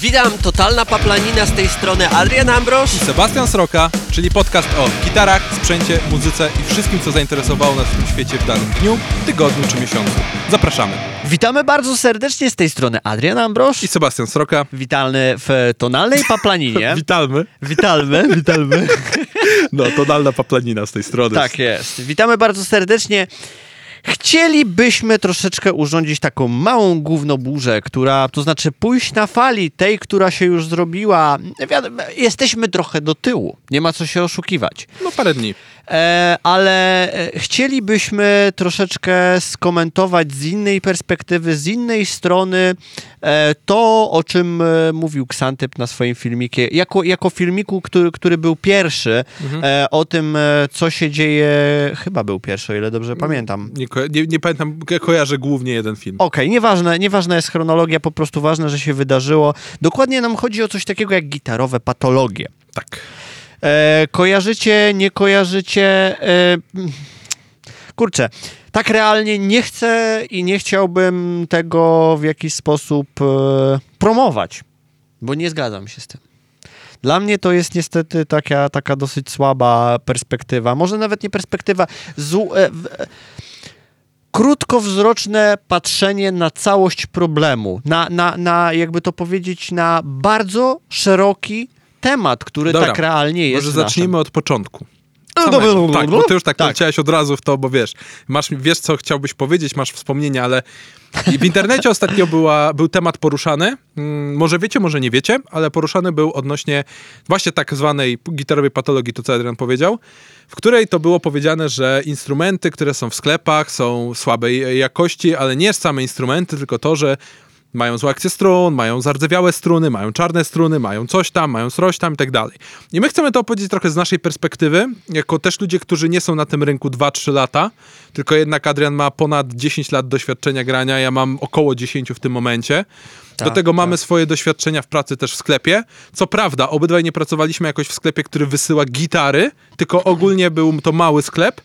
Witam, totalna paplanina z tej strony Adrian Ambrosz. i Sebastian Sroka, czyli podcast o gitarach, sprzęcie, muzyce i wszystkim, co zainteresowało nas w tym świecie w danym dniu, tygodniu czy miesiącu. Zapraszamy. Witamy bardzo serdecznie z tej strony Adrian Ambrosz. I Sebastian Sroka. Witalny w tonalnej paplaninie. Witalmy. Witalmy, witalmy. No, tonalna paplanina z tej strony. Tak jest. Witamy bardzo serdecznie. Chcielibyśmy troszeczkę urządzić taką małą gównoburzę, która, to znaczy pójść na fali tej, która się już zrobiła. Jesteśmy trochę do tyłu, nie ma co się oszukiwać. No, parę dni. E, ale e, chcielibyśmy troszeczkę skomentować z innej perspektywy, z innej strony e, to, o czym mówił Ksantyp na swoim filmikie, jako, jako filmiku, który, który był pierwszy, e, o tym, co się dzieje, chyba był pierwszy, o ile dobrze pamiętam. Nie, nie, nie pamiętam, ko- kojarzę głównie jeden film. Okej, nieważne, nieważna jest chronologia, po prostu ważne, że się wydarzyło. Dokładnie nam chodzi o coś takiego jak gitarowe patologie. Tak. E, kojarzycie, nie kojarzycie? E, kurczę, tak realnie nie chcę i nie chciałbym tego w jakiś sposób e, promować, bo nie zgadzam się z tym. Dla mnie to jest niestety taka, taka dosyć słaba perspektywa. Może nawet nie perspektywa. Zu, e, w, krótkowzroczne patrzenie na całość problemu, na, na, na, jakby to powiedzieć, na bardzo szeroki temat, który Dobra, tak realnie jest. Może w naszym- zacznijmy od początku. No, Samego. dobra, dobra, Tak, dobra. bo ty już tak, Tak. leciałeś od razu w to, bo wiesz, masz, wiesz co chciałbyś powiedzieć, masz wspomnienia, ale w internecie ostatnio była, był temat poruszany, mm, może wiecie, może nie wiecie, ale poruszany był odnośnie właśnie tak zwanej gitarowej patologii, to co Adrian powiedział, w której to było powiedziane, że instrumenty, które są w sklepach są słabej jakości, ale nie same instrumenty, tylko to, że mają złe akcje strun, mają zardzewiałe struny, mają czarne struny, mają coś tam, mają srość tam i tak dalej. I my chcemy to opowiedzieć trochę z naszej perspektywy, jako też ludzie, którzy nie są na tym rynku 2-3 lata, tylko jednak Adrian ma ponad 10 lat doświadczenia grania, ja mam około 10 w tym momencie. Do Tak, tego mamy tak. swoje doświadczenia w pracy też w sklepie. Co prawda, obydwaj nie pracowaliśmy jakoś w sklepie, który wysyła gitary, tylko ogólnie był to mały sklep,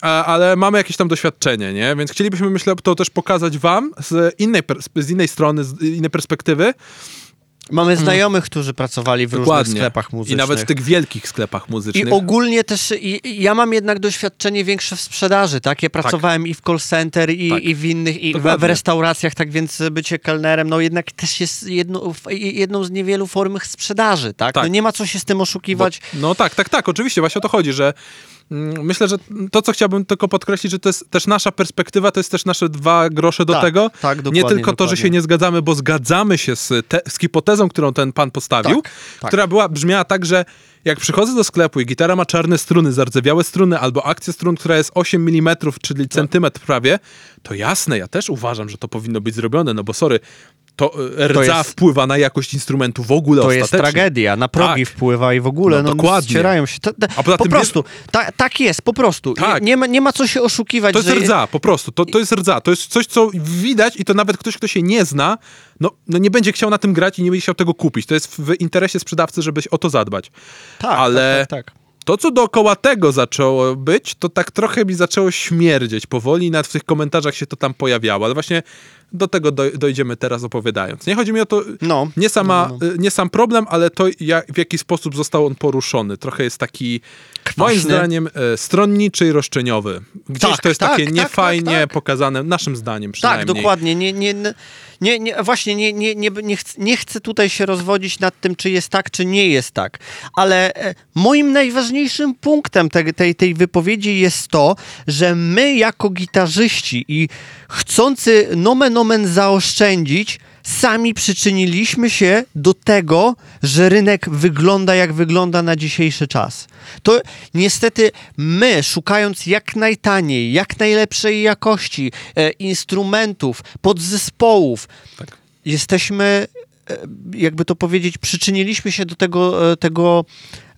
ale mamy jakieś tam doświadczenie, nie? Więc chcielibyśmy, myślę, to też pokazać wam z innej, z innej strony, z innej perspektywy. Mamy znajomych, którzy pracowali w różnych Dokładnie. sklepach muzycznych. I nawet w tych wielkich sklepach muzycznych. I ogólnie też, i, i ja mam jednak doświadczenie większe w sprzedaży, tak? Ja pracowałem i w call center, i, Tak. i w innych, i w, w Dokładnie. restauracjach, tak więc bycie kelnerem, no jednak też jest jedno, jedną z niewielu form sprzedaży, tak? Tak. No nie ma co się z tym Bo, oszukiwać. no tak, tak, tak, oczywiście, właśnie o to chodzi, że mm, myślę, że to, co chciałbym tylko podkreślić, że to jest też nasza perspektywa, to jest też nasze dwa grosze do Tak, tego. tak, nie dokładnie, tylko to, że dokładnie. się nie zgadzamy, bo zgadzamy się z, te, z hipotezą, którą ten pan postawił, Tak, tak. która była, brzmiała tak, że jak przychodzę do sklepu i gitara ma czarne struny, zardzewiałe struny, albo akcję strun, która jest 8 mm, czyli centymetr prawie, to jasne, ja też uważam, że to powinno być zrobione, no bo sorry, to e, rdza jest- wpływa na jakość instrumentu w ogóle To jest tragedia, na progi Tak. wpływa i w ogóle, No, no, ścierają się. To, to, A poza po tym prostu, ta, tak jest, po prostu. Tak. Nie, nie, ma, nie ma co się oszukiwać, To jest że... rdza, po prostu. To, to jest rdza. To jest coś, co widać i to nawet ktoś, kto się nie zna, no, no nie będzie chciał na tym grać i nie będzie chciał tego kupić. To jest w interesie sprzedawcy, żeby o to zadbać. Tak, Ale- tak, tak, tak. To, co dookoła tego zaczęło być, to tak trochę mi zaczęło śmierdzieć powoli, nawet w tych komentarzach się to tam pojawiało, ale właśnie do tego doj- dojdziemy teraz opowiadając. Nie chodzi mi o to, No. nie, sama, No, y, nie sam problem, ale to jak, w jaki sposób został on poruszony. Trochę jest taki, moim Kwaśny. zdaniem, e, stronniczy i roszczeniowy. Gdzieś Tak, to jest tak, takie tak, niefajnie tak, tak. pokazane, naszym zdaniem przynajmniej. Tak, dokładnie. Nie, nie, nie, nie, właśnie nie, nie, nie, nie, chcę, nie chcę tutaj się rozwodzić nad tym, czy jest tak, czy nie jest tak. Ale e, moim najważniejszym punktem tej, tej, tej wypowiedzi jest to, że my jako gitarzyści i chcący nomen omen zaoszczędzić, sami przyczyniliśmy się do tego, że rynek wygląda jak wygląda na dzisiejszy czas. To niestety my, szukając jak najtaniej, jak najlepszej jakości e, instrumentów, podzespołów, Tak. jesteśmy, jakby to powiedzieć, przyczyniliśmy się do tego, e, tego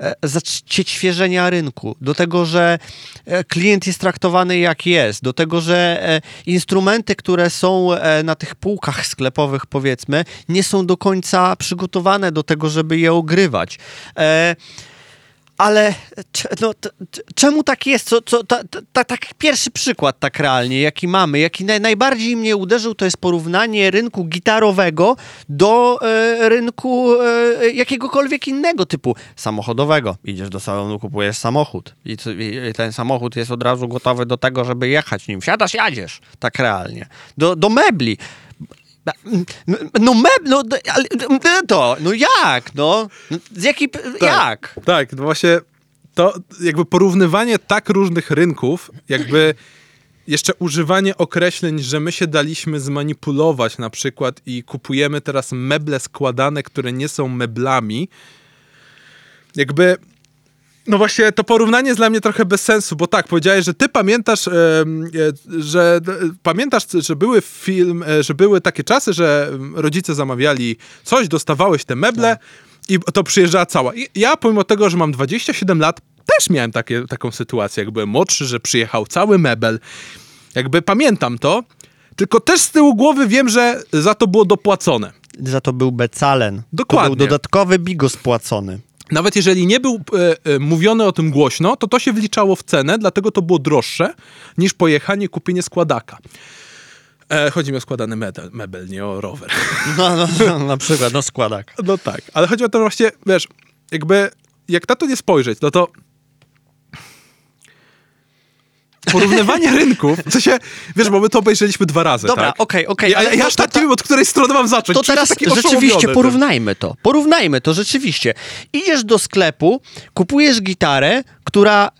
e, zacieświeżenia rynku, do tego, że e, klient jest traktowany jak jest, do tego, że e, instrumenty, które są e, na tych półkach sklepowych, powiedzmy, nie są do końca przygotowane do tego, żeby je ogrywać. Ale no, czemu tak jest? Co, co, ta, ta, pierwszy przykład tak realnie, jaki mamy, jaki naj, najbardziej mnie uderzył, to jest porównanie rynku gitarowego do e, rynku e, jakiegokolwiek innego typu samochodowego. Idziesz do salonu, kupujesz samochód i, i ten samochód jest od razu gotowy do tego, żeby jechać nim. Siadasz, jadziesz. Tak realnie. Do, do mebli. No meb, no to, no jak, no? No, Z jakiej, jak? Tak, no właśnie to jakby porównywanie tak różnych rynków, jakby jeszcze używanie określeń, że my się daliśmy zmanipulować na przykład i kupujemy teraz meble składane, które nie są meblami, jakby no właśnie, to porównanie jest dla mnie trochę bez sensu, bo tak, powiedziałeś, że ty pamiętasz, e, że e, pamiętasz, że były film, e, że były takie czasy, że rodzice zamawiali coś, dostawałeś te meble i to przyjeżdżała cała. I ja pomimo tego, że mam 27 lat, też miałem takie, taką sytuację, jak byłem młodszy, że przyjechał cały mebel. Jakby pamiętam to, tylko też z tyłu głowy wiem, że za to było dopłacone. Za to był becalen. Dokładnie. To był dodatkowy bigos płacony. Nawet jeżeli nie był e, e, mówiony o tym głośno, to to się wliczało w cenę, dlatego to było droższe niż pojechanie kupienie składaka. E, chodzi mi o składany mebel, mebel, nie o rower. No, no, no, na przykład, no składak. No tak, ale chodzi o to właśnie, wiesz, jakby jak na to nie spojrzeć, no to porównywanie rynków, w sensie, wiesz, bo my to obejrzeliśmy dwa razy, Dobra, tak? okej, okej, Ja, ale ja aż tak nie wiem, od której strony mam zacząć. To teraz rzeczywiście porównajmy to. Porównajmy to rzeczywiście. Idziesz do sklepu, kupujesz gitarę, która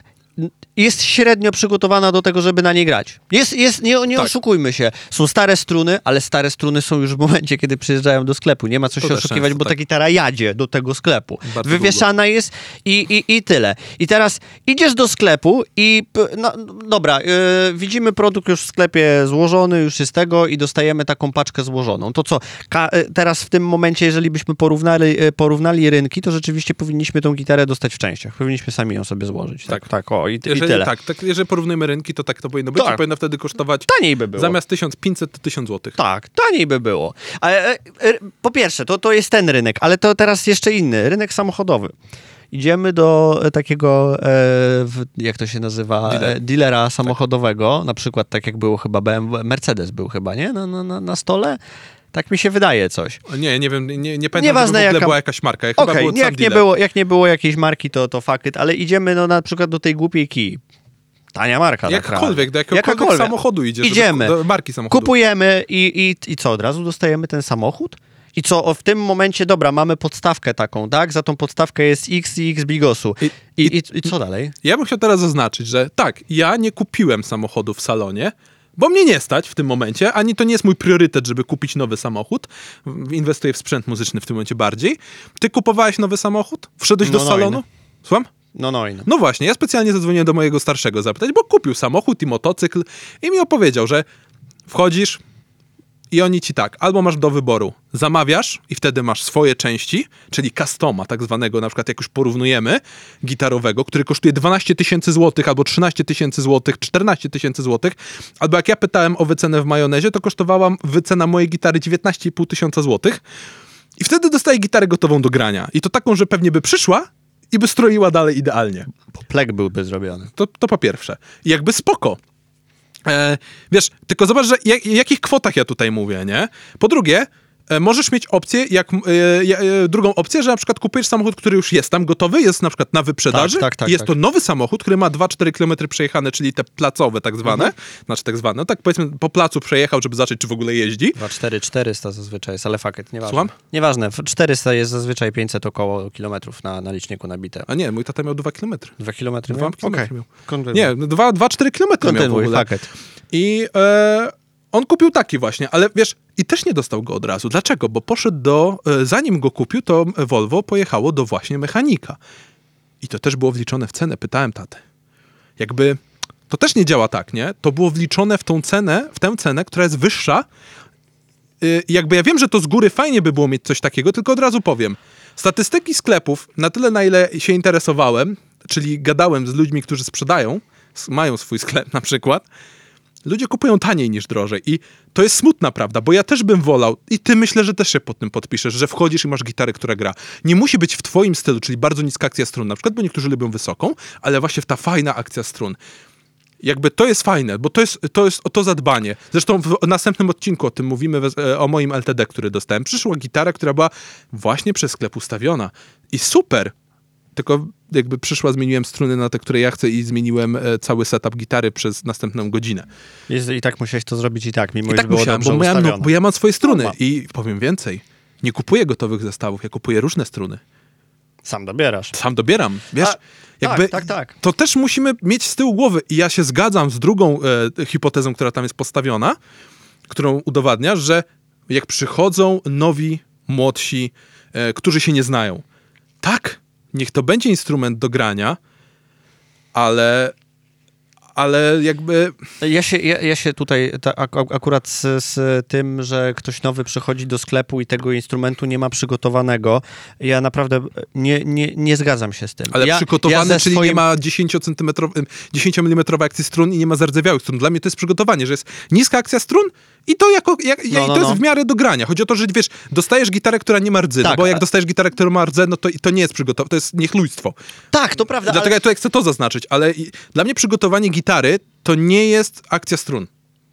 jest średnio przygotowana do tego, żeby na nie grać. Jest, jest nie, nie Tak. oszukujmy się. Są stare struny, ale stare struny są już w momencie, kiedy przyjeżdżają do sklepu. Nie ma co To się oszukiwać, często, bo ta tak. gitara jadzie do tego sklepu. Bardzo Wywieszana jest i, i, i tyle. I teraz idziesz do sklepu i no, dobra, yy, widzimy produkt już w sklepie złożony, już jest tego i dostajemy taką paczkę złożoną. To co, ka- y, teraz w tym momencie, jeżeli byśmy porównali, y, porównali rynki, to rzeczywiście powinniśmy tą gitarę dostać w częściach. Powinniśmy sami ją sobie złożyć. Tak, tak, Tak. o i, i tyle. tak, tak, jeżeli porównujemy rynki, to tak to powinno być Tak. powinno wtedy kosztować Taniej by było. zamiast 1500 to 1000 zł. Tak, taniej by było. Ale, e, e, po pierwsze, to, to jest ten rynek, ale to teraz jeszcze inny, rynek samochodowy. Idziemy do e, takiego, jak to się nazywa, Dealer. dealera samochodowego, na przykład tak jak było chyba BMW, Mercedes był chyba, nie? Na, na, na stole? Tak mi się wydaje coś. Nie, nie wiem, nie, nie pamiętam, Nieważne jaka- była jakaś marka. Ja nie, sam jak, nie było, jak nie było jakiejś marki, to, to fakt, ale idziemy no, na przykład do tej głupiej kij. Tania marka. Jakkolwiek, do jakiegokolwiek Jakakolwiek. samochodu idziesz. Idziemy. Do, do marki samochodu. Kupujemy i, i, i co, od razu dostajemy ten samochód? I co, w tym momencie, dobra, mamy podstawkę taką, tak? Za tą podstawkę jest X i X bigosu. I- I, i, i, co dalej? Ja bym chciał teraz zaznaczyć, że tak, ja nie kupiłem samochodu w salonie, bo mnie nie stać w tym momencie, ani to nie jest mój priorytet, żeby kupić nowy samochód. Inwestuję w sprzęt muzyczny w tym momencie bardziej. Ty kupowałeś nowy samochód? Wszedłeś do No, no, salonu? Słucham? No, no, no. No właśnie, ja specjalnie zadzwoniłem do mojego starszego zapytać, bo kupił samochód i motocykl i mi opowiedział, że wchodzisz i oni ci tak, albo masz do wyboru, zamawiasz i wtedy masz swoje części, czyli customa tak zwanego, na przykład jak już porównujemy, gitarowego, który kosztuje 12 tysięcy złotych, albo 13 tysięcy złotych, 14 tysięcy złotych, albo jak ja pytałem o wycenę w majonezie, to kosztowała wycena mojej gitary 19,5 tysiąca złotych i wtedy dostaję gitarę gotową do grania. I to taką, że pewnie by przyszła i by stroiła dalej idealnie. Bo plek byłby zrobiony. To, to po pierwsze. I jakby spoko. E, wiesz, tylko zobacz, że jak, jakich kwotach ja tutaj mówię, nie? Po drugie, możesz mieć opcję, jak, e, e, drugą opcję, że na przykład kupujesz samochód, który już jest tam gotowy, jest na przykład na wyprzedaży Tak, tak, tak, jest tak. to nowy samochód, który ma 2-4 km przejechane, czyli te placowe tak zwane, Mhm. znaczy tak zwane, no tak powiedzmy po placu przejechał, żeby zobaczyć, czy w ogóle jeździ. 2,4, 400 zazwyczaj jest, ale fakt, nieważne. Słucham? Nieważne, w 400 jest zazwyczaj 500 około kilometrów na, na liczniku nabite. A nie, mój tata miał 2 km. 2 kilometry Dwa miał? kilometry miał. Kontynuuj. Nie, 2-4 km miał w Kontynuuj, ogóle. faket. I e, on kupił taki właśnie, ale wiesz, i też nie dostał go od razu. Dlaczego? Bo poszedł do, e, zanim go kupił, to Volvo pojechało do właśnie mechanika. I to też było wliczone w cenę. Pytałem tatę. Jakby, to też nie działa tak, nie? To było wliczone w tą cenę, w tę cenę, która jest wyższa. Y, jakby ja wiem, że to z góry fajnie by było mieć coś takiego, tylko od razu powiem. Statystyki sklepów, na tyle na ile się interesowałem, czyli gadałem z ludźmi, którzy sprzedają, mają swój sklep na przykład, ludzie kupują taniej niż drożej i to jest smutna prawda, bo ja też bym wolał i ty myślę, że też się pod tym podpiszesz, że wchodzisz i masz gitarę, która gra. Nie musi być w twoim stylu, czyli bardzo niska akcja strun na przykład, bo niektórzy lubią wysoką, ale właśnie ta fajna akcja strun. Jakby to jest fajne, bo to jest, to jest o to zadbanie. Zresztą w następnym odcinku o tym mówimy, we- o moim LTD, który dostałem. Przyszła gitara, która była właśnie przez sklep ustawiona. I super! Tylko jakby przyszła, zmieniłem struny na te, które ja chcę i zmieniłem e, cały setup gitary przez następną godzinę. Jest, I tak musiałeś to zrobić i tak, mimo I tak było musiałem, bo, miałem, no, bo ja mam swoje struny No i powiem więcej. Nie kupuję gotowych zestawów, ja kupuję różne struny. Sam dobierasz. Sam dobieram, wiesz? A, jakby tak, tak, tak. To też musimy mieć z tyłu głowy i ja się zgadzam z drugą e, hipotezą, która tam jest postawiona, którą udowadniasz, że jak przychodzą nowi, młodsi, e, którzy się nie znają. Tak, niech to będzie instrument do grania, ale ale jakby Ja się, ja, ja się tutaj ta, ak, ak- akurat z, z tym, że ktoś nowy przychodzi do sklepu i tego instrumentu nie ma przygotowanego, ja naprawdę nie, nie, nie zgadzam się z tym. Ale ja, przygotowany, ja czyli swoim... nie ma 10 cm, 10 mm akcji strun i nie ma zardzewiałych strun. Dla mnie to jest przygotowanie, że jest niska akcja strun i to jako, jak, No, i no, to jest no. w miarę do grania. Chodzi o to, że wiesz, dostajesz gitarę, która nie ma rdzy, no Tak, bo jak dostajesz gitarę, która ma rdze, no to, to nie jest przygotowanie, to jest niechlujstwo. Tak, to prawda, Dlatego ale... ja tutaj chcę to zaznaczyć, ale i, dla mnie przygotowanie gitary to nie jest akcja strun.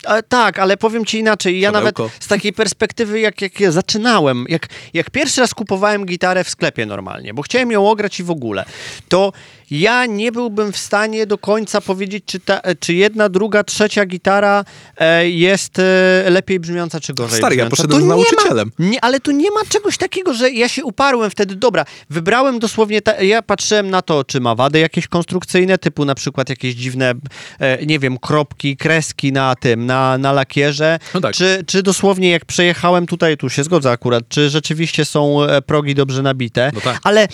A, tak, ale powiem ci inaczej. Ja nawet z takiej perspektywy, jak, jak ja zaczynałem, jak, jak pierwszy raz kupowałem gitarę w sklepie normalnie, bo chciałem ją ograć i w ogóle, to ja nie byłbym w stanie do końca powiedzieć, czy, ta, czy jedna, druga, trzecia gitara e, jest e, lepiej brzmiąca, czy gorzej Stary, ja brzmiąca. poszedłem To z nie nauczycielem. Ma, nie, ale tu nie ma czegoś takiego, że ja się uparłem wtedy, dobra, wybrałem dosłownie, ta, ja patrzyłem na to, czy ma wady jakieś konstrukcyjne, typu na przykład jakieś dziwne, e, nie wiem, kropki, kreski na tym, na, na lakierze, No tak. czy, czy dosłownie jak przejechałem tutaj, tu się zgodzę akurat, czy rzeczywiście są e, progi dobrze nabite, No tak. ale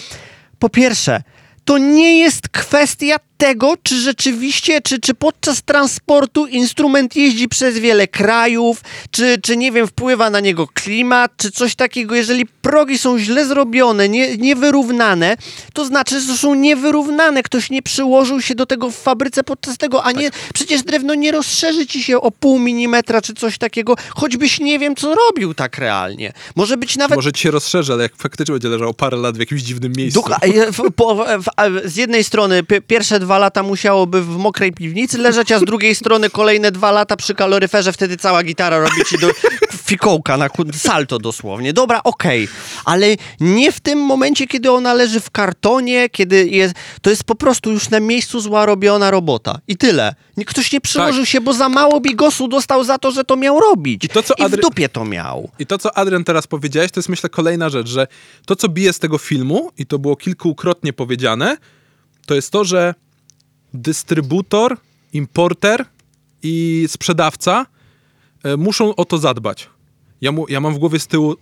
po pierwsze, to nie jest kwestia tego, czy rzeczywiście, czy, czy podczas transportu instrument jeździ przez wiele krajów, czy, czy nie wiem, wpływa na niego klimat, czy coś takiego. Jeżeli progi są źle zrobione, nie, niewyrównane, to znaczy, że są niewyrównane. Ktoś nie przyłożył się do tego w fabryce podczas tego, a nie, przecież drewno nie rozszerzy ci się o pół milimetra, czy coś takiego, choćbyś nie wiem, co robił tak realnie. Może być nawet Może ci się rozszerzy, ale jak faktycznie będzie leżał parę lat w jakimś dziwnym miejscu. Duk- e, w, po, w, z jednej strony pi- pierwsze dwa lata musiałoby w mokrej piwnicy leżeć, a z drugiej strony kolejne dwa lata przy kaloryferze, wtedy cała gitara robi ci do fikołka, na salto dosłownie. Dobra, okej, ale nie w tym momencie, kiedy ona leży w kartonie, kiedy jest, to jest po prostu już na miejscu zła robiona robota i tyle. Ktoś nie przyłożył się, bo za mało bigosu dostał za to, że to miał robić. I to, co I w dupie to miał. I to, co Adrian teraz powiedziałeś, to jest myślę kolejna rzecz, że to, co bije z tego filmu, i to było kilkukrotnie powiedziane, to jest to, że dystrybutor, importer i sprzedawca e, muszą o to zadbać. Ja, mu, ja mam w głowie z tyłu,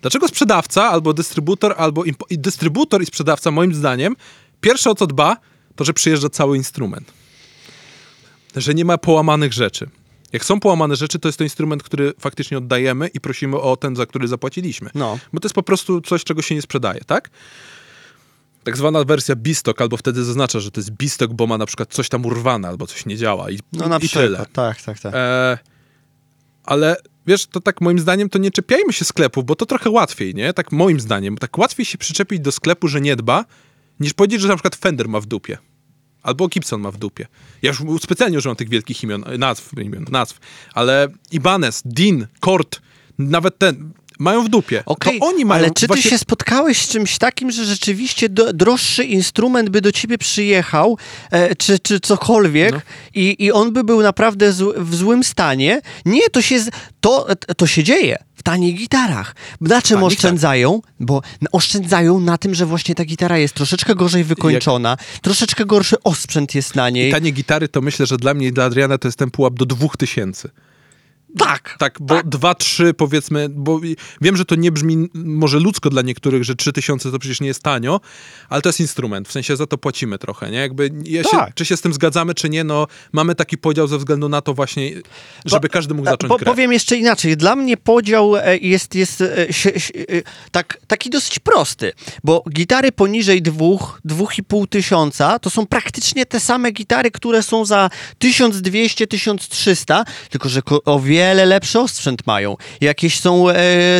dlaczego sprzedawca albo dystrybutor, albo impo- i dystrybutor i sprzedawca, moim zdaniem, pierwsze o co dba, to że przyjeżdża cały instrument. Że nie ma połamanych rzeczy. Jak są połamane rzeczy, to jest to instrument, który faktycznie oddajemy i prosimy o ten, za który zapłaciliśmy. No. Bo to jest po prostu coś, czego się nie sprzedaje, tak? Tak zwana wersja bistok, albo wtedy zaznacza, że to jest bistok, bo ma na przykład coś tam urwane, albo coś nie działa i, No na i przykład, tyle. tak, tak, tak. E, ale wiesz, to tak moim zdaniem, to nie czepiajmy się sklepów, bo to trochę łatwiej, nie? Tak moim zdaniem. Tak łatwiej się przyczepić do sklepu, że nie dba, niż powiedzieć, że na przykład Fender ma w dupie. Albo Gibson ma w dupie. Ja już specjalnie używam tych wielkich imion, nazw, imion, nazw, ale Ibanez, Dean, Kort, nawet ten, mają w dupie. Okej, to oni mają ale czy ty właśnie... się spotkałeś z czymś takim, że rzeczywiście do, droższy instrument by do ciebie przyjechał, e, czy, czy cokolwiek, No. i, i on by był naprawdę zł, w złym stanie? Nie, to się, z- to, to się dzieje w tanich gitarach. Na czym oszczędzają? Bo n- oszczędzają na tym, że właśnie ta gitara jest troszeczkę gorzej wykończona, troszeczkę gorszy osprzęt jest na niej. I tanie gitary to myślę, że dla mnie i dla Adriana to jest ten pułap do 2000. Tak, Tak, bo dwa, trzy powiedzmy, bo wiem, że to nie brzmi może ludzko dla niektórych, że trzy tysiące to przecież nie jest tanio, ale to jest instrument, w sensie za to płacimy trochę, nie? Jakby ja się, Tak. czy się z tym zgadzamy, czy nie, no mamy taki podział ze względu na to właśnie, żeby każdy mógł zacząć po, grać. Powiem jeszcze inaczej. Dla mnie podział e, jest, jest e, się, się, e, tak, taki dosyć prosty, bo gitary poniżej dwóch, dwóch i pół tysiąca to są praktycznie te same gitary, które są za 1200, 1300, tylko że o wiele lepszy osprzęt mają. Jakieś są e,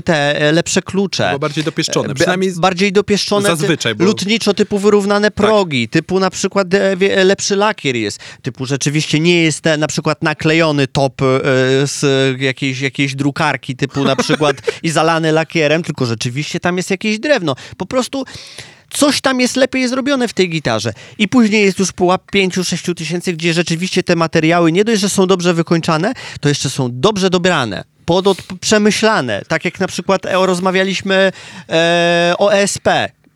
te e, lepsze klucze. Bo bardziej dopieszczone, E, przynajmniej ba- bardziej dopieszczone. zazwyczaj, bo- Tak. Lutniczo typu wyrównane progi, typu na przykład e, wie- lepszy lakier jest, typu rzeczywiście nie jest e, na przykład naklejony top e, z e, jakiejś, jakiejś drukarki, typu na przykład i zalany lakierem, tylko rzeczywiście tam jest jakieś drewno. Po prostu coś tam jest lepiej zrobione w tej gitarze. I później jest już pułap 5-6 tysięcy, gdzie rzeczywiście te materiały nie dość, że są dobrze wykończane, to jeszcze są dobrze dobrane. Podot przemyślane, tak jak na przykład e, rozmawialiśmy e, o ESP.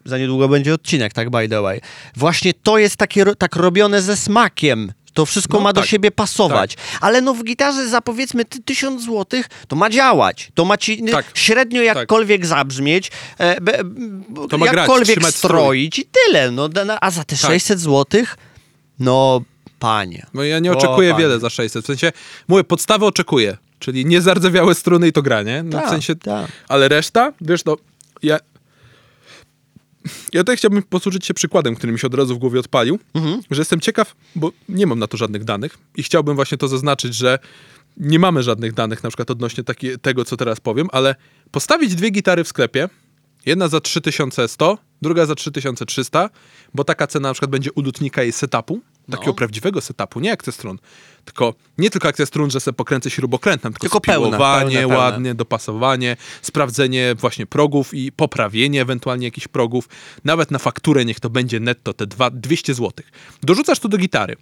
Za niedługo będzie odcinek, tak by the way. Właśnie to jest takie, tak robione ze smakiem. To wszystko No ma do tak, siebie pasować. Ale no w gitarze za powiedzmy ty- 1000 złotych to ma działać. To ma ci Tak. średnio jakkolwiek zabrzmieć, e, be, To ma grać, jakkolwiek strój. stroić i tyle. No, a za te Tak. 600 złotych, no panie. No ja nie O, oczekuję panie. wiele za 600, w sensie, mówię, podstawę oczekuję, czyli nie zardzewiałe struny i to granie, no w Tak, sensie, tak. ale reszta, wiesz, no, ja... Ja tutaj chciałbym posłużyć się przykładem, który mi się od razu w głowie odpalił, Mhm. że jestem ciekaw, bo nie mam na to żadnych danych i chciałbym właśnie to zaznaczyć, że nie mamy żadnych danych na przykład odnośnie taki, tego, co teraz powiem, ale postawić dwie gitary w sklepie, jedna za 3100, druga za 3300, bo taka cena na przykład będzie u lutnika jej setupu, takiego No. prawdziwego setupu, nie strun, tylko nie tylko strun, że sobie pokręcę śrubokrętem, tylko, Tylko pełne, spiłowanie pełne, pełne. ładnie, dopasowanie, sprawdzenie właśnie progów i poprawienie ewentualnie jakichś progów, nawet na fakturę niech to będzie netto te dwa, 200 zł. Dorzucasz to do gitary.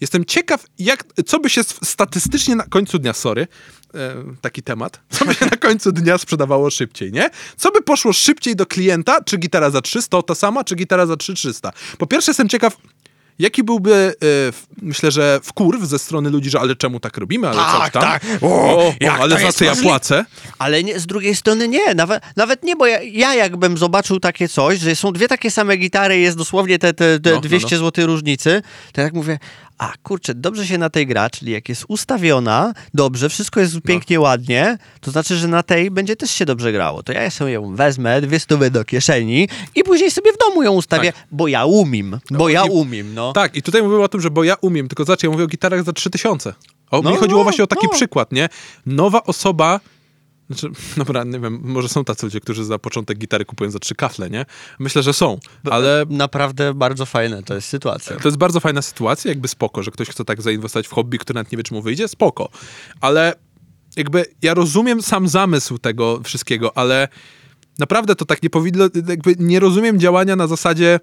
Jestem ciekaw, jak, co by się statystycznie na końcu dnia, sorry, e, taki temat, co by się na końcu dnia sprzedawało szybciej, nie? Co by poszło szybciej do klienta, czy gitara za 300 ta sama, czy gitara za 3300? Po pierwsze jestem ciekaw, jaki byłby, e, myślę, że wkurw ze strony ludzi, że ale czemu tak robimy, ale Tak, coś tam. tak. O, o, jak ale za co ja płacę? Ale nie, z drugiej strony nie, nawet, nawet nie, bo ja, ja jakbym zobaczył takie coś, że są dwie takie same gitary, jest dosłownie te, te, te No, no, 200 no. zł różnicy, to jak mówię, a kurczę, dobrze się na tej gra, czyli jak jest ustawiona, dobrze, wszystko No. jest pięknie, ładnie, to znaczy, że na tej będzie też się dobrze grało. To ja sobie ją wezmę, dwie stówy do kieszeni i później sobie w domu ją ustawię, bo ja umiem, bo ja i- umiem, no. Tak, i tutaj mówię o tym, że bo ja umiem, tylko zacznij, ja mówię o gitarach za 3000. O, No, mi chodziło no, właśnie o taki no. przykład, nie? Nowa osoba, znaczy, dobra, nie wiem, może są tacy ludzie, którzy za początek gitary kupują za trzy kafle, nie? Myślę, że są, ale Naprawdę bardzo fajne to jest sytuacja. to jest bardzo fajna sytuacja, jakby spoko, że ktoś chce tak zainwestować w hobby, który nawet nie wie, czy mu wyjdzie, spoko. Ale jakby ja rozumiem sam zamysł tego wszystkiego, ale naprawdę to tak nie powinno, jakby nie rozumiem działania na zasadzie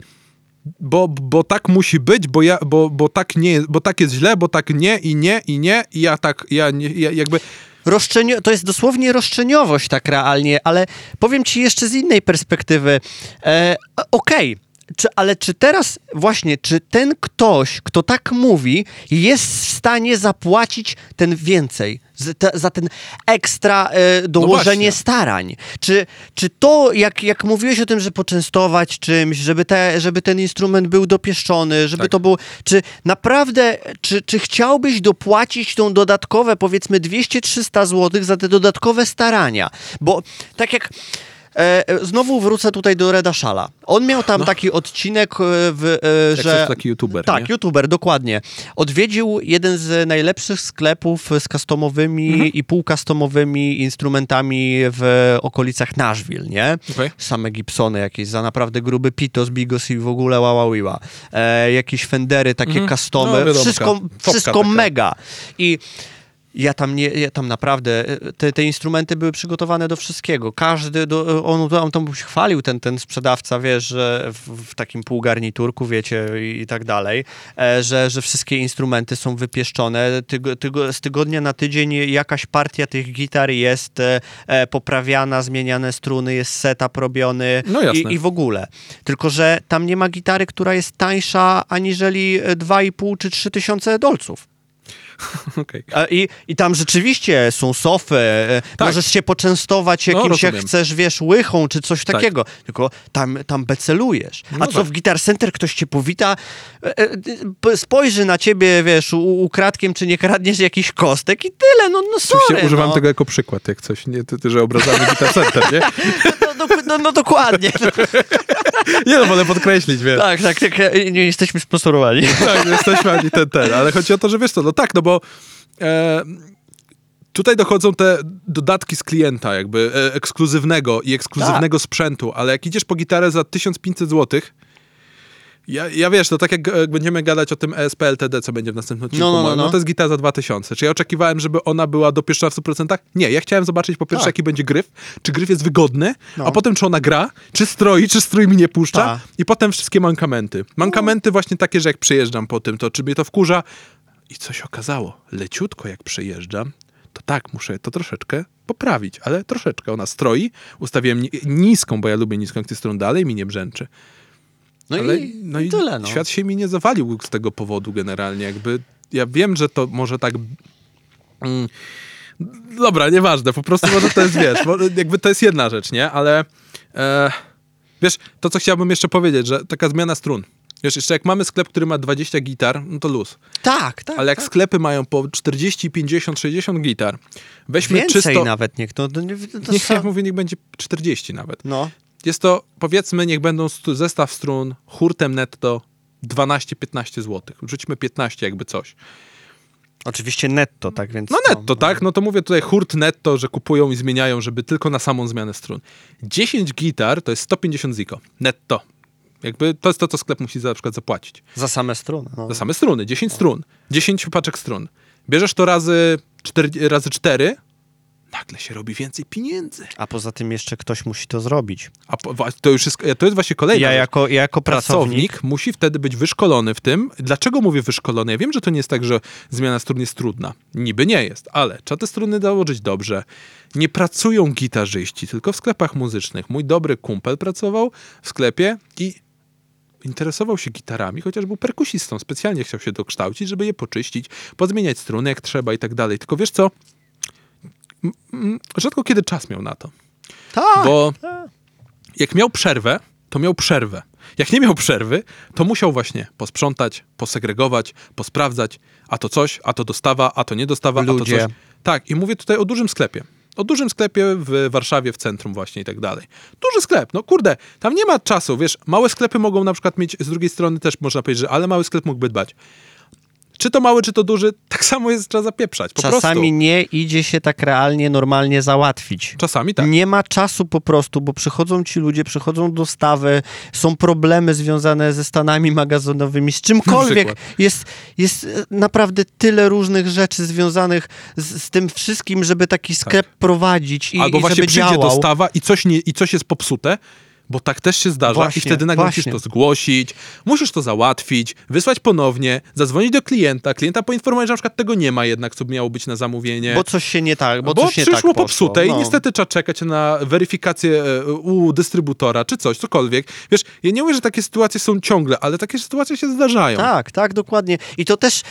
bo, bo tak musi być, bo ja, bo, bo tak nie, bo tak jest źle, bo tak nie i nie i nie i ja tak, ja, nie, ja jakby roszczenio- to jest dosłownie roszczeniowość tak realnie, ale powiem ci jeszcze z innej perspektywy. E, Okej, czy, ale czy teraz właśnie, czy ten ktoś, kto tak mówi, jest w stanie zapłacić ten więcej? Za, za ten ekstra e, dołożenie właśnie. starań. Czy, czy to, jak, jak mówiłeś o tym, że poczęstować czymś, żeby, te, żeby ten instrument był dopieszczony, żeby Tak. to było. Czy naprawdę, czy, czy chciałbyś dopłacić tą dodatkowe, powiedzmy 200-300 zł za te dodatkowe starania? Bo tak jak. E, znowu wrócę tutaj do Reda Szala. On miał tam taki odcinek, e, w, e, jak że. coś taki youtuber, Tak, nie? youtuber, dokładnie. Odwiedził jeden z najlepszych sklepów z customowymi Mhm. i półcustomowymi instrumentami w okolicach Nashville, nie? Okej. Same Gibsony jakieś za naprawdę gruby Pitos, Bigos i w ogóle waławiła. E, jakieś Fendery, takie Mhm. customy, No, wszystko, wszystko mega. I ja tam nie, ja tam naprawdę, e, te, te instrumenty były przygotowane do wszystkiego. Każdy, do, on, on tam się chwalił, ten, ten sprzedawca, wiesz, że w, w takim półgarniturku, wiecie, i, i tak dalej, e, że, że wszystkie instrumenty są wypieszczone. Tygo, tygo, z tygodnia na tydzień jakaś partia tych gitar jest e, e, poprawiana, zmieniane struny, jest setup robiony No i, i w ogóle. Tylko, że tam nie ma gitary, która jest tańsza aniżeli 2,5 czy 3 tysiące dolców. A I, I tam rzeczywiście są sofy, e, Tak. możesz się poczęstować No, jakimś, jak rozumiem. chcesz, wiesz, łychą czy coś Tak. takiego. Tylko tam, tam becelujesz. A No co tak. w Guitar Center ktoś cię powita, e, e, spojrzy na ciebie, wiesz, ukradkiem, czy nie kradniesz jakiś kostek i tyle, no, no sorry. Oczywiście używam no. tego jako przykład, jak coś, nie, ty, ty, że obrażamy Guitar Center, nie? No, no, no, no dokładnie. Nie no, wolę podkreślić, wiesz. tak, tak, tak, nie jesteśmy sponsorowani. Tak, jesteśmy ani ten, ten, ale chodzi o to, że wiesz co, no tak, no bo e, tutaj dochodzą te dodatki z klienta, jakby e, ekskluzywnego i ekskluzywnego sprzętu, ale jak idziesz po gitarę za 1500 zł, ja, ja wiesz, to tak jak e, będziemy gadać o tym E ESP LTD, co będzie w następnym odcinku, No, no, no, no, no. to jest gitara za 2000. Czy ja oczekiwałem, żeby ona była dopieszczona w 100%? Nie, ja chciałem zobaczyć po pierwsze, Tak. jaki będzie gryf, czy gryf jest wygodny, No. a potem czy ona gra, czy stroi, czy strój mi nie puszcza Tak. i potem wszystkie mankamenty. Mankamenty właśnie takie, że jak przejeżdżam po tym, to czy mnie to wkurza i coś okazało, leciutko jak przejeżdżam, to tak, muszę to troszeczkę poprawić, ale troszeczkę. Ona stroi, ustawiłem ni- niską, bo ja lubię niską, jak ty strun dalej mi nie brzęczy. No Ale i, no i i tyle, no. świat się mi nie zawalił z tego powodu generalnie. Jakby ja wiem, że to może tak. Mm, dobra, nieważne, po prostu może to jest, wiesz, jakby to jest jedna rzecz, nie? Ale e, wiesz, to co chciałbym jeszcze powiedzieć, że taka zmiana strun. Wiesz, jeszcze jak mamy sklep, który ma 20 gitar, no to luz. Tak, tak. Ale jak tak. sklepy mają po 40, 50, 60 gitar, weźmy Więcej czysto... nawet niech, no, to, nie- to, Niech są- ja mówię, niech będzie 40 nawet. no. Jest to, powiedzmy, niech będą zestaw strun hurtem netto 12-15 zł. Rzućmy 15 jakby coś. Oczywiście netto, tak więc... No netto, tak? No to mówię tutaj hurt netto, że kupują i zmieniają, żeby tylko na samą zmianę strun. 10 gitar to jest 150 ziko. Netto. Jakby to jest to, co sklep musi za, na przykład zapłacić. Za same strony. No. Za same struny, 10 strun, 10 paczek strun. Bierzesz to razy 4, razy 4 nagle się robi więcej pieniędzy. A poza tym jeszcze ktoś musi to zrobić. A po, to już jest, to jest właśnie kolejna Ja rzecz. jako, ja jako pracownik... pracownik musi wtedy być wyszkolony w tym. Dlaczego mówię wyszkolony? Ja wiem, że to nie jest tak, że zmiana strun jest trudna. Niby nie jest, ale trzeba te struny dołożyć dobrze. Nie pracują gitarzyści, tylko w sklepach muzycznych. Mój dobry kumpel pracował w sklepie i interesował się gitarami, chociaż był perkusistą. Specjalnie chciał się dokształcić, żeby je poczyścić, pozmieniać struny jak trzeba i tak dalej. Tylko wiesz co? M- m- Rzadko kiedy czas miał na to. Tak, Bo tak. jak miał przerwę, to miał przerwę. Jak nie miał przerwy, to musiał właśnie posprzątać, posegregować, posprawdzać, a to coś, a to dostawa, a to nie dostawa, a Ludzie. to coś. Tak, i mówię tutaj o dużym sklepie. O dużym sklepie w Warszawie, w centrum właśnie i tak dalej. Duży sklep, no kurde, tam nie ma czasu, wiesz, małe sklepy mogą na przykład mieć, z drugiej strony też można powiedzieć, że ale mały sklep mógłby dbać. Czy to mały, czy to duży, tak samo jest, trzeba zapieprzać, po Czasami prostu. nie idzie się tak realnie, normalnie załatwić. Czasami tak. Nie ma czasu po prostu, bo przychodzą ci ludzie, przychodzą dostawy, są problemy związane ze stanami magazynowymi, z czymkolwiek. Jest, jest e, naprawdę tyle różnych rzeczy związanych z, z tym wszystkim, żeby taki sklep prowadzić i, Albo i właśnie żeby przyjdzie działał. dostawa i coś, nie, i coś jest popsute, bo tak też się zdarza Właśnie, i wtedy nagle właśnie. musisz to zgłosić, musisz to załatwić, wysłać ponownie, zadzwonić do klienta, klienta poinformować, że na przykład tego nie ma jednak, co miało być na zamówienie. Bo coś się nie tak, bo, Bo coś nie przyszło tak poszło. popsute i No. niestety trzeba czekać na weryfikację e, u dystrybutora, czy coś, cokolwiek. Wiesz, ja nie mówię, że takie sytuacje są ciągle, ale takie sytuacje się zdarzają. Tak, tak, dokładnie. I to też,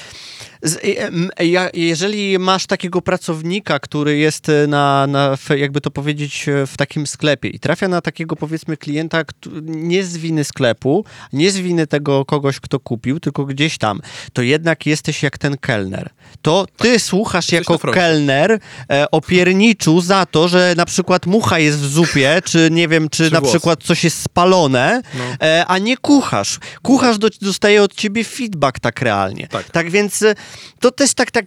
jeżeli masz takiego pracownika, który jest e, na, na, jakby to powiedzieć, e, w takim sklepie i trafia na takiego, powiedzmy, klienta nie z winy sklepu, nie z winy tego kogoś, kto kupił, tylko gdzieś tam, to jednak jesteś jak ten kelner. To ty słuchasz jako na froncie. kelner e, o pierniczu za to, że na przykład mucha jest w zupie, czy nie wiem, czy, Czy na włos. przykład coś jest spalone, No. e, a nie kucharz. Kucharz do, dostaje od ciebie feedback tak realnie. Tak. więc e, to też tak, tak,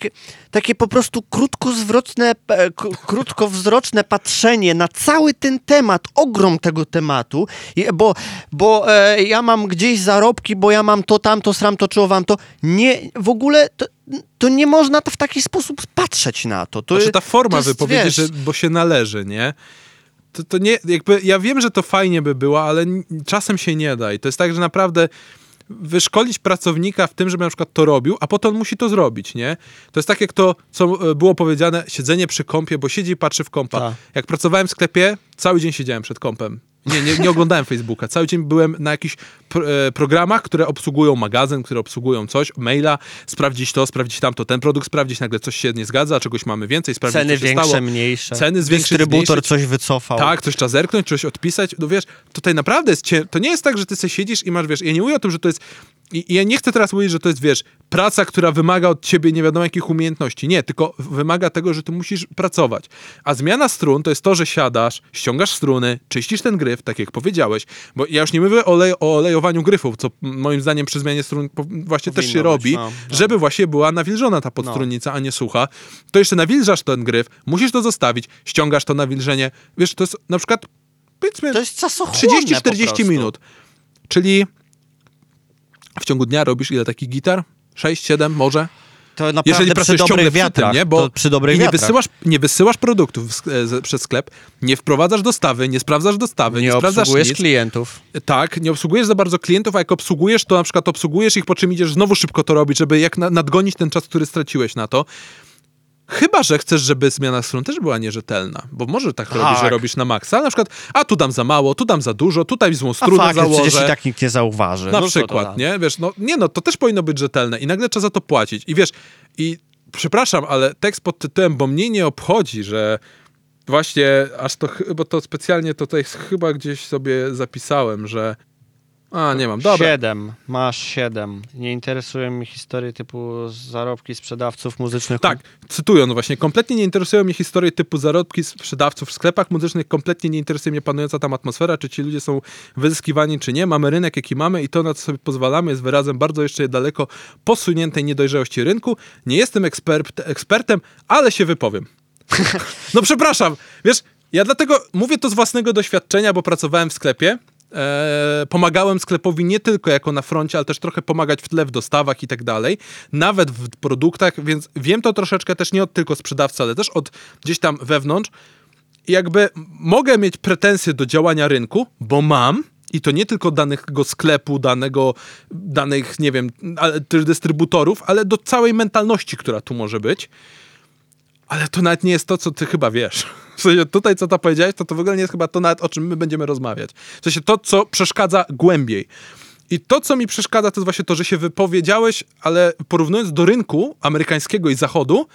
takie po prostu krótkowzroczne, e, krótkowzroczne patrzenie na cały ten temat, ogrom tego tematu, bo, bo e, ja mam gdzieś zarobki, bo ja mam to, tamto, sramto, czy owam to. Nie, w ogóle to, to nie można w taki sposób patrzeć na to. to Znaczy ta forma to jest, wypowiedzi, wiesz, że, bo się należy, nie? To, to nie, jakby, ja wiem, że to fajnie by było, ale czasem się nie da i to jest tak, że naprawdę wyszkolić pracownika w tym, żeby na przykład to robił, a potem on musi to zrobić, nie? To jest tak jak to, co e, było powiedziane, siedzenie przy kąpie, bo siedzi i patrzy w kąpa. Tak. Jak pracowałem w sklepie, cały dzień siedziałem przed kąpem. Nie, nie, nie oglądałem Facebooka. Cały dzień byłem na jakichś pro, e, programach, które obsługują magazyn, które obsługują coś, maila, sprawdzić to, sprawdzić tamto, ten produkt, sprawdzić, nagle coś się nie zgadza, czegoś mamy więcej, sprawdzić, Ceny większe, stało. mniejsze. Ceny z większych, Dystrybutor zmniejszyć. coś wycofał. Tak, coś trzeba zerknąć, coś odpisać. No wiesz, tutaj naprawdę jest cię... To nie jest tak, że ty sobie siedzisz i masz, wiesz, ja nie mówię o tym, że to jest... I ja nie chcę teraz mówić, że to jest, wiesz, praca, która wymaga od ciebie nie wiadomo jakich umiejętności. Nie, tylko wymaga tego, że ty musisz pracować. A zmiana strun to jest to, że siadasz, ściągasz struny, czyścisz ten gryf, tak jak powiedziałeś, bo ja już nie mówię o, olej, o olejowaniu gryfów, co moim zdaniem przy zmianie strun właśnie też się być, robi, no, no. żeby właśnie była nawilżona ta podstrunnica, a nie sucha. To jeszcze nawilżasz ten gryf, musisz to zostawić, ściągasz to nawilżenie. Wiesz, to jest na przykład powiedzmy To jest czasochłonne po 30-40 prostu. minut. Czyli w ciągu dnia robisz ile takich gitar? 6, 7 może? To naprawdę Jeżeli przy pracujesz ciągle wiatrach. tym, nie? Bo przy dobrych i nie wiatrach. wysyłasz, nie wysyłasz produktów w e, przez sklep, nie wprowadzasz dostawy, nie sprawdzasz dostawy, nie, nie sprawdzasz obsługujesz nic. klientów. Tak, nie obsługujesz za bardzo klientów, a jak obsługujesz, to na przykład obsługujesz ich, po czym idziesz znowu szybko to robić, żeby jak na, nadgonić ten czas, który straciłeś na to. Chyba, że chcesz, żeby zmiana stron też była nierzetelna, bo może tak, robisz, że robisz na maksa, na przykład, a tu dam za mało, tu dam za dużo, tutaj złą A strunę fakt, założę. przecież i tak nikt nie zauważy. Na No to przykład, nie? Wiesz, no nie no, to też powinno być rzetelne i nagle trzeba za to płacić. I wiesz, i przepraszam, ale tekst pod tytułem, bo mnie nie obchodzi, że właśnie aż to, bo to specjalnie tutaj chyba gdzieś sobie zapisałem, że a, nie mam, dobra. Siedem. Masz siedem. Nie interesują mnie historie typu zarobki sprzedawców muzycznych. Tak, cytując właśnie, kompletnie nie interesują mnie historie typu zarobki sprzedawców w sklepach muzycznych, kompletnie nie interesuje mnie panująca tam atmosfera, czy ci ludzie są wyzyskiwani, czy nie. Mamy rynek, jaki mamy i to, na co sobie pozwalamy, jest wyrazem bardzo jeszcze daleko posuniętej niedojrzałości rynku. Nie jestem ekspert, ekspertem, ale się wypowiem. no przepraszam, wiesz, ja dlatego mówię to z własnego doświadczenia, bo pracowałem w sklepie, e, pomagałem sklepowi nie tylko jako na froncie, ale też trochę pomagać w tle, w dostawach i tak dalej, nawet w produktach, więc wiem to troszeczkę też nie od tylko sprzedawcy, ale też od gdzieś tam wewnątrz. Jakby mogę mieć pretensje do działania rynku, bo mam, i to nie tylko danego sklepu, danego, danych, nie wiem, ale też dystrybutorów, ale do całej mentalności, która tu może być. Ale to nawet nie jest to, co ty chyba wiesz. W sensie tutaj, co to powiedziałeś, to to w ogóle nie jest chyba to nawet, o czym my będziemy rozmawiać. W sensie to, co przeszkadza głębiej. I to, co mi przeszkadza, to jest właśnie to, że się wypowiedziałeś, ale porównując do rynku amerykańskiego i zachodu,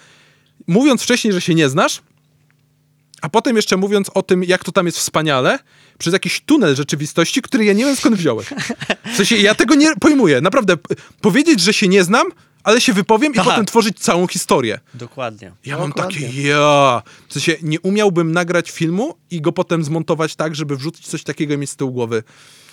mówiąc wcześniej, że się nie znasz, a potem jeszcze mówiąc o tym, jak to tam jest wspaniale, przez jakiś tunel rzeczywistości, który ja nie wiem skąd wziąłeś. W sensie ja tego nie pojmuję. Naprawdę, powiedzieć, że się nie znam, ale się wypowiem i Tak. potem tworzyć całą historię. Dokładnie. Ja mam Dokładnie. takie, ja. W sensie nie umiałbym nagrać filmu i go potem zmontować tak, żeby wrzucić coś takiego i mieć z tyłu głowy.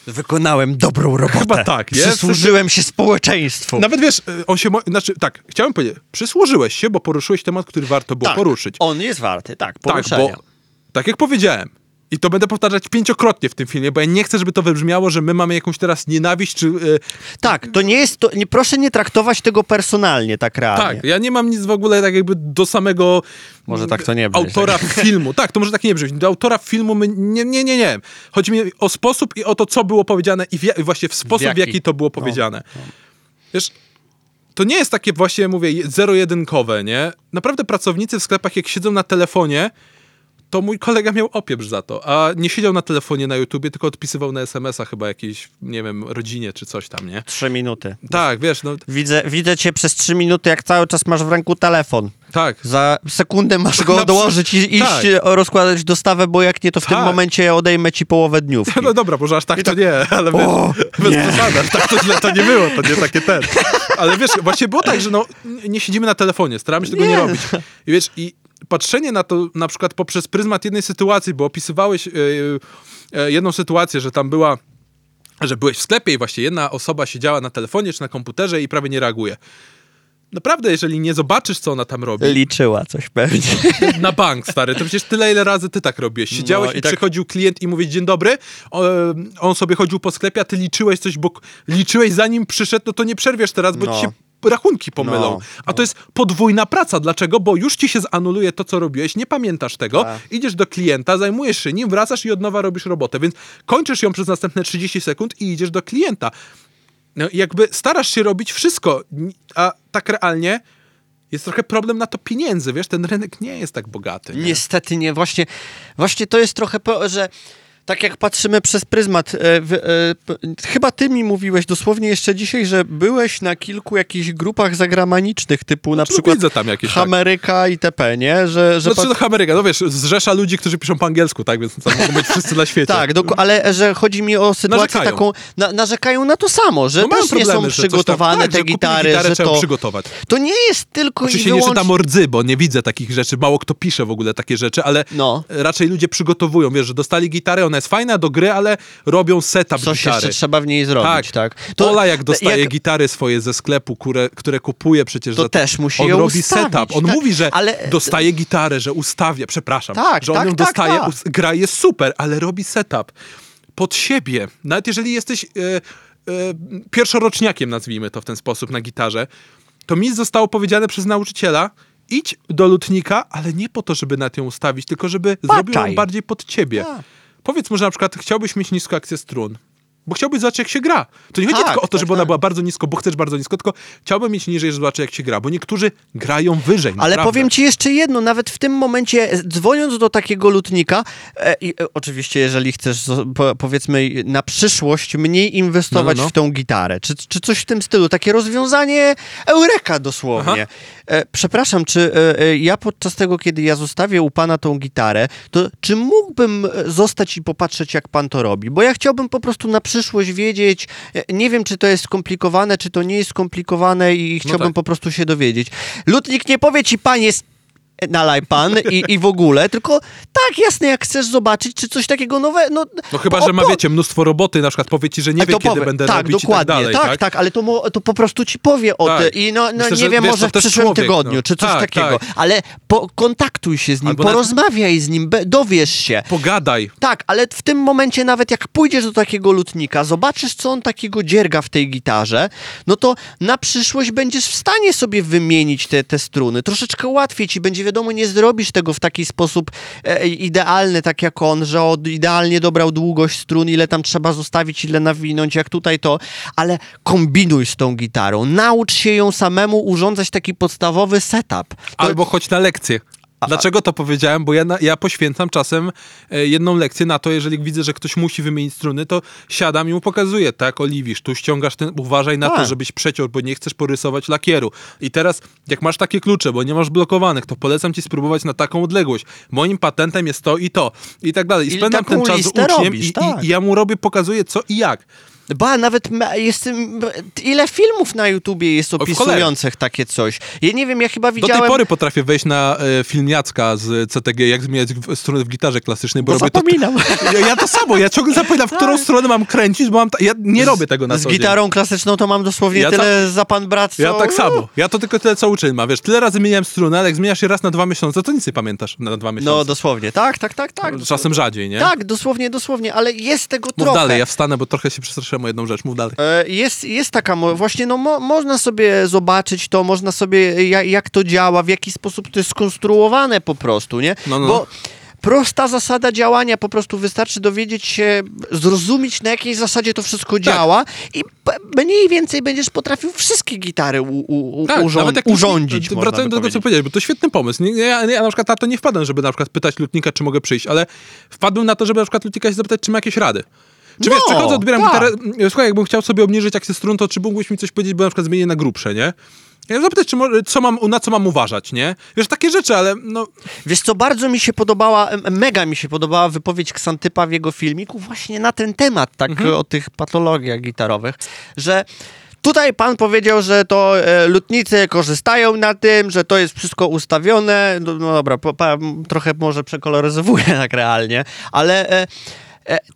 Wykonałem dobrą robotę. Chyba tak, nie? Przysłużyłem się społeczeństwu. Nawet wiesz, y, on się, mo- znaczy tak, chciałem powiedzieć, przysłużyłeś się, bo poruszyłeś temat, który warto było tak, poruszyć. On jest warty, tak, Tak, poruszenia. bo tak jak powiedziałem, i to będę powtarzać pięciokrotnie w tym filmie, bo ja nie chcę, żeby to wybrzmiało, że my mamy jakąś teraz nienawiść, czy... y, Tak, to nie jest, to, nie, proszę nie traktować tego personalnie, tak realnie. tak, ja nie mam nic w ogóle tak jakby do samego... Może tak to nie brzmi. Autora filmu. Tak, to może tak nie brzmi. Do autora filmu my... Nie, nie, nie, nie. Chodzi mi o sposób i o to, co było powiedziane i w, ja- właśnie w sposób, w jaki? jaki, to było powiedziane. Wiesz, to nie jest takie właśnie, mówię, zero-jedynkowe, nie? Naprawdę pracownicy w sklepach, jak siedzą na telefonie, to mój kolega miał opieprz za to, a nie siedział na telefonie na YouTubie, tylko odpisywał na SMS-a chyba jakiejś, nie wiem, rodzinie czy coś tam, nie? Trzy minuty. Tak, wiesz, no Widzę, widzę cię przez trzy minuty, jak cały czas masz w ręku telefon. tak. Za sekundę masz go odłożyć i iść tak. e, rozkładać dostawę, bo jak nie, to w tym Tak. momencie odejmę ci połowę dniówki. No dobra, może aż tak to nie, ale O, bez nie. przesady, aż tak to źle to nie było, to nie takie ten. Ale wiesz, właśnie było tak, że no, nie siedzimy na telefonie, staramy się tego nie Nie. robić. I wiesz, i patrzenie na to na przykład poprzez pryzmat jednej sytuacji, bo opisywałeś yy, yy, jedną sytuację, że tam była że byłeś w sklepie i właśnie jedna osoba siedziała na telefonie czy na komputerze i prawie nie reaguje. Naprawdę, jeżeli nie zobaczysz, co ona tam robi, Liczyła coś pewnie. na bank, stary. To przecież tyle, ile razy ty tak robiłeś. Siedziałeś No i i, tak- przychodził klient i mówisz dzień dobry, on sobie chodził po sklepie, a ty liczyłeś coś, bo liczyłeś zanim przyszedł, no to nie przerwiesz teraz, bo No. ci się rachunki pomylą. No, A to jest podwójna praca. Dlaczego? Bo już ci się zanuluje to, co robiłeś, nie pamiętasz tego, Tak. idziesz do klienta, zajmujesz się nim, wracasz i od nowa robisz robotę, więc kończysz ją przez następne 30 sekund i idziesz do klienta. No jakby starasz się robić wszystko, a tak realnie jest trochę problem na to pieniędzy, wiesz, ten rynek nie jest tak bogaty. Nie? Niestety nie. Właśnie, właśnie to jest trochę, że tak jak patrzymy przez pryzmat, e, w, e, chyba ty mi mówiłeś dosłownie jeszcze dzisiaj, że byłeś na kilku jakichś grupach zagramanicznych, typu na No, przykład widzę tam jakieś, tak. Ameryka itp., nie? Że, że Znaczy to Ameryka, no wiesz, zrzesza ludzi, którzy piszą po angielsku, tak, więc tam mogą być wszyscy na świecie. Tak, doku- ale że chodzi mi o sytuację Narzekają. taką, na, narzekają na to samo, że No też nie problemy, są że coś tam- przygotowane tak, te gitary, gitarę, że trzeba to, przygotować. to nie jest tylko Oczywiście i nie wyłącznie... czytam rdzy, bo nie widzę takich rzeczy, mało kto pisze w ogóle takie rzeczy, ale No. raczej ludzie przygotowują, wiesz, że dostali gitarę, ona jest fajna do gry, ale robią setup Coś gitary. jeszcze trzeba w niej zrobić, tak? Ola jak dostaje jak- gitary swoje ze sklepu, które, które kupuje przecież To za też musi On ją robi ustawić, setup. On tak, mówi, że ale- dostaje gitarę, że ustawia, przepraszam, Tak, że on tak, ją tak, dostaje, tak. us- gra jest super, ale robi setup pod siebie. Nawet jeżeli jesteś e, e, pierwszoroczniakiem, nazwijmy to w ten sposób, na gitarze, to mi zostało powiedziane przez nauczyciela, idź do lutnika, ale nie po to, żeby na ją ustawić, tylko żeby zrobił ją bardziej pod ciebie. Tak. Powiedz mu, że na przykład chciałbyś mieć niską akcję strun. Bo chciałbyś zobaczyć, jak się gra. To nie chodzi Tak, tylko o to, tak, żeby ona tak. była bardzo nisko, bo chcesz bardzo nisko, tylko chciałbym mieć niżej, żeby zobaczyć, jak się gra. Bo niektórzy grają wyżej. Ale naprawdę. powiem ci jeszcze jedno, nawet w tym momencie, e, dzwoniąc do takiego lutnika, e, i, e, oczywiście jeżeli chcesz, po, powiedzmy, na przyszłość mniej inwestować No, no, no. w tą gitarę, czy, czy coś w tym stylu, takie rozwiązanie eureka dosłownie. E, przepraszam, czy e, e, ja podczas tego, kiedy ja zostawię u pana tą gitarę, to czy mógłbym zostać i popatrzeć, jak pan to robi? Bo ja chciałbym po prostu na przyszłość wiedzieć, e, nie wiem, czy to jest skomplikowane, czy to nie jest skomplikowane i chciałbym tak. po prostu się dowiedzieć. Lutnik nie powie ci, panie, nalaj pan i, i w ogóle, tylko tak, jasne, jak chcesz zobaczyć, czy coś takiego nowego, no... No chyba, o- że ma, po- wiecie, mnóstwo roboty, na przykład powie ci, że nie wie, kiedy powie. będę tak, robić dokładnie, i tak dalej, tak, tak? tak, ale to, mo, to po prostu ci powie o Tak. tym i no, no Myślę, nie wiem, wiesz, może w przyszłym człowiek, tygodniu, no. czy coś Tak, takiego, tak. ale pokontaktuj się z nim, Albo porozmawiaj z nim, be- dowiesz się. Pogadaj. Tak, ale w tym momencie nawet jak pójdziesz do takiego lutnika, zobaczysz, co on takiego dzierga w tej gitarze, no to na przyszłość będziesz w stanie sobie wymienić te, te struny. Troszeczkę łatwiej ci będzie, wiadomo, nie zrobisz tego w taki sposób e, idealny, tak jak on, że od, idealnie dobrał długość strun, ile tam trzeba zostawić, ile nawinąć, jak tutaj to, ale kombinuj z tą gitarą, naucz się ją samemu urządzać taki podstawowy setup. To, Albo chodź na lekcję. Dlaczego to powiedziałem? Bo ja, ja poświęcam czasem e, jedną lekcję na to, jeżeli widzę, że ktoś musi wymienić struny, to siadam i mu pokazuję, tak, oliwisz, tu ściągasz ten, uważaj na to, Tak. żebyś przeciął, bo nie chcesz porysować lakieru. I teraz, jak masz takie klucze, bo nie masz blokowanych, to polecam ci spróbować na taką odległość. Moim patentem jest to i to. I tak dalej. I spędzam ten czas z uczniem robisz, i, tak. i ja mu robię, pokazuję co i jak. Ba, nawet jest, ile filmów na YouTubie jest opisujących takie coś. Ja nie wiem, ja chyba Do widziałem... tej pory potrafię wejść na e, film Jacka z CTG, jak zmieniać w- struny w gitarze klasycznej, bo Bo robię to zapominam. Ja, ja to samo, ja ciągle zapominam, w którą stronę mam kręcić, bo mam ta, ja nie robię tego na Z co dzień. gitarą klasyczną to mam dosłownie Ja tyle za pan brat, co... Ja tak samo. Ja to tylko tyle, co uczeń ma. Wiesz, tyle razy zmieniałem strunę, ale jak zmieniasz je raz na dwa miesiące, to nic nie pamiętasz na dwa No, miesiące. dosłownie. Tak, tak, tak, tak. Czasem rzadziej, nie? Tak, dosłownie, dosłownie, ale jest tego Mów trochę. dalej, ja wstanę, bo trochę się przestraszyłem o jedną rzecz. Mów dalej. E, Jest, jest taka, właśnie, no mo, można sobie zobaczyć to, można sobie, jak, jak to działa, w jaki sposób to jest skonstruowane po prostu, nie? No, no. Bo prosta zasada działania, po prostu wystarczy dowiedzieć się, zrozumieć na jakiej zasadzie to wszystko Tak. działa i mniej więcej będziesz potrafił wszystkie gitary u, u, u, urząd, Tak, nawet jak urządzić, to- Wracając do tego, co powiedziałeś, bo to świetny pomysł. Nie, ja, ja na przykład na to nie wpadłem, żeby na przykład pytać lutnika, czy mogę przyjść, ale wpadłem na to, żeby na przykład lutnika się zapytać, czy ma jakieś rady. Czy No, wiesz, przychodzę, odbieram tak. gitarę, mm, słuchaj, jakbym chciał sobie obniżyć akcję strun, to czy mógłbyś mi coś powiedzieć, bo na przykład zmienię na grubsze, nie? Ja zapytać, czy co mam, na co mam uważać, nie? Wiesz, takie rzeczy, ale no... Wiesz co, bardzo mi się podobała, mega mi się podobała wypowiedź Ksantypa w jego filmiku właśnie na ten temat, tak Mhm. o tych patologiach gitarowych, że tutaj pan powiedział, że to e, lutnicy korzystają na tym, że to jest wszystko ustawione, no, no dobra, po, m, trochę może przekoloryzowuję tak realnie, ale... E,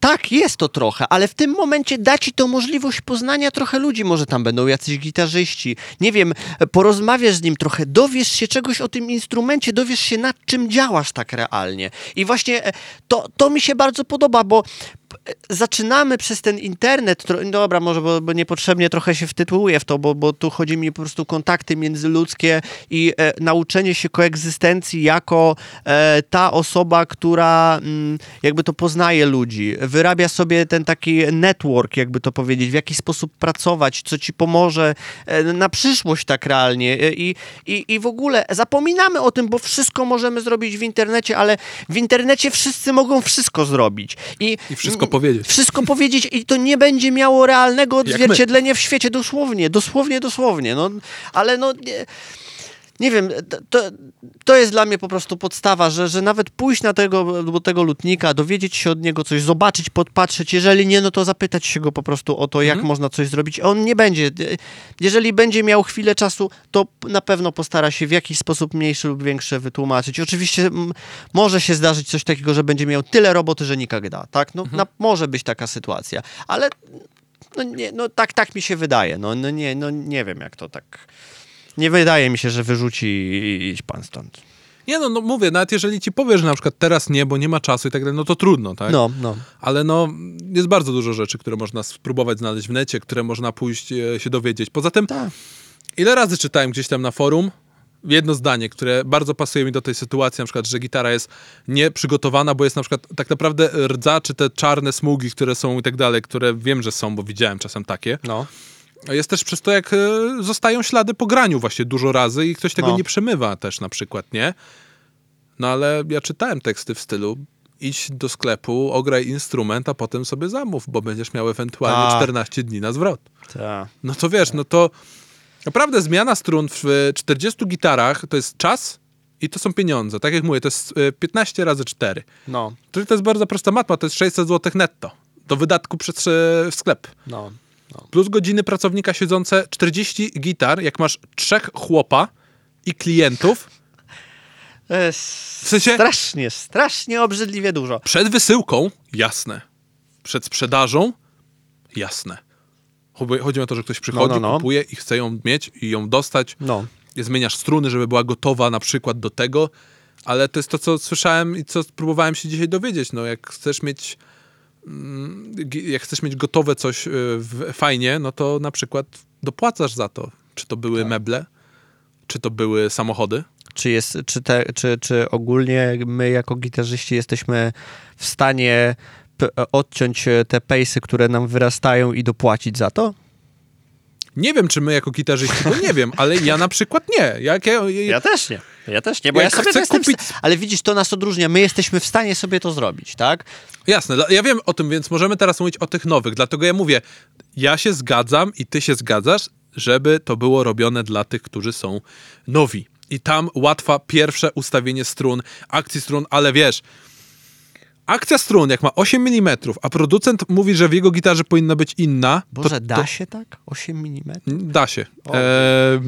tak, jest to trochę, ale w tym momencie da ci to możliwość poznania trochę ludzi. Może tam będą jacyś gitarzyści. Nie wiem, e, porozmawiasz z nim trochę, dowiesz się czegoś o tym instrumencie, dowiesz się nad czym działasz tak realnie. I właśnie e, to, to mi się bardzo podoba, bo zaczynamy przez ten internet, tro, dobra, może, bo, bo niepotrzebnie trochę się wtytułuję w to, bo, bo tu chodzi mi po prostu kontakty międzyludzkie i e, nauczenie się koegzystencji jako e, ta osoba, która mm, jakby to poznaje ludzi, wyrabia sobie ten taki network, jakby to powiedzieć, w jaki sposób pracować, co ci pomoże e, na przyszłość tak realnie e, i, i, i w ogóle zapominamy o tym, bo wszystko możemy zrobić w internecie, ale w internecie wszyscy mogą wszystko zrobić. I, I wszystko powiedzieć. Wszystko powiedzieć i to nie będzie miało realnego odzwierciedlenia w świecie, dosłownie, dosłownie, dosłownie. No, ale no... Nie, nie wiem, to, to jest dla mnie po prostu podstawa, że, że nawet pójść na tego, do tego lutnika, dowiedzieć się od niego coś, zobaczyć, podpatrzeć, jeżeli nie, no to zapytać się go po prostu o to, jak Mhm. można coś zrobić. On nie będzie, jeżeli będzie miał chwilę czasu, to na pewno postara się w jakiś sposób mniejszy lub większy wytłumaczyć. Oczywiście może się zdarzyć coś takiego, że będzie miał tyle roboty, że nikak da, tak? No, Mhm. na, może być taka sytuacja, ale no, nie, no tak, tak mi się wydaje, no, no, nie, no nie wiem jak to tak... Nie wydaje mi się, że wyrzuci idź pan stąd. Nie no, no mówię, nawet jeżeli ci powiesz, że na przykład teraz nie, bo nie ma czasu i tak dalej, no to trudno, tak? No, no. Ale no, jest bardzo dużo rzeczy, które można spróbować znaleźć w necie, które można pójść e, się dowiedzieć. Poza tym, Tak. ile razy czytałem gdzieś tam na forum jedno zdanie, które bardzo pasuje mi do tej sytuacji, na przykład, że gitara jest nieprzygotowana, bo jest na przykład tak naprawdę rdza, czy te czarne smugi, które są i tak dalej, które wiem, że są, bo widziałem czasem takie. No. Jest też przez to, jak e, zostają ślady po graniu właśnie dużo razy i ktoś tego No. nie przemywa też na przykład, nie? No ale ja czytałem teksty w stylu idź do sklepu, ograj instrument, a potem sobie zamów, bo będziesz miał ewentualnie Tak. 14 dni na zwrot. Tak. No to wiesz, no to naprawdę zmiana strun w 40 gitarach to jest czas i to są pieniądze. Tak jak mówię, to jest e, 15 razy 4. No, Czyli to jest bardzo prosta matma, to jest 600 zł netto do wydatku przez e, sklep. no. Plus godziny pracownika siedzące 40 gitar, jak masz trzech chłopa i klientów, jest W sensie- strasznie, strasznie obrzydliwie dużo. przed wysyłką, jasne. Przed sprzedażą, jasne. Chodzi- o to, że ktoś przychodzi, No, no, no. kupuje i chce ją mieć i ją dostać. No. Zmieniasz struny, żeby była gotowa na przykład do tego, ale to jest to, co słyszałem i co próbowałem się dzisiaj dowiedzieć. No, jak chcesz mieć jak chcesz mieć gotowe coś w, fajnie, no to na przykład dopłacasz za to. Czy to Tak. były meble, czy to były samochody. Czy, jest, czy, te, czy, czy ogólnie my jako gitarzyści jesteśmy w stanie odciąć e, te pejsy, które nam wyrastają i dopłacić za to? Nie wiem, czy my jako gitarzyści, bo nie wiem, ale ja na przykład nie. Jak ja, ja, też nie. Ja też nie, bo ja sobie chcę jestem kupić- Ale widzisz, to nas odróżnia. My jesteśmy w stanie sobie to zrobić, tak? Jasne, ja wiem o tym, więc możemy teraz mówić o tych nowych. Dlatego ja mówię, ja się zgadzam i ty się zgadzasz, żeby to było robione dla tych, którzy są nowi. I tam łatwa pierwsze ustawienie strun, akcji strun, ale wiesz, akcja strun, jak ma 8 mm, a producent mówi, że w jego gitarze powinna być inna, Boże, to, da to się tak? 8 mm? da się. E,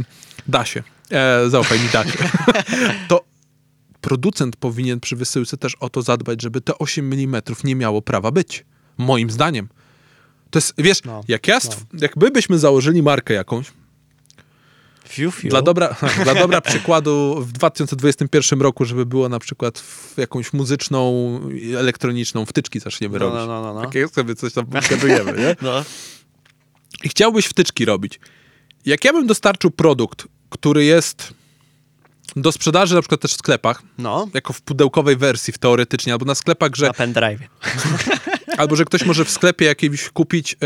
da się. E, zaufaj mi, da się. to producent powinien przy wysyłce też o to zadbać, żeby te 8 mm nie miało prawa być. Moim zdaniem. To jest, wiesz, No, jak ja, jakby byśmy założyli markę jakąś, Fiu, fiu. dla dobra, dla dobra przykładu w 2021 roku, żeby było na przykład jakąś muzyczną, elektroniczną wtyczki zaczniemy No, robić. no, no, no, no. Takie sobie coś tam pokazujemy, nie? No. i chciałbyś wtyczki robić, jak ja bym dostarczył produkt, który jest do sprzedaży na przykład też w sklepach, no. jako w pudełkowej wersji w teoretycznie, albo na sklepach, że, Na pendrive. albo że ktoś może w sklepie jakimś kupić e,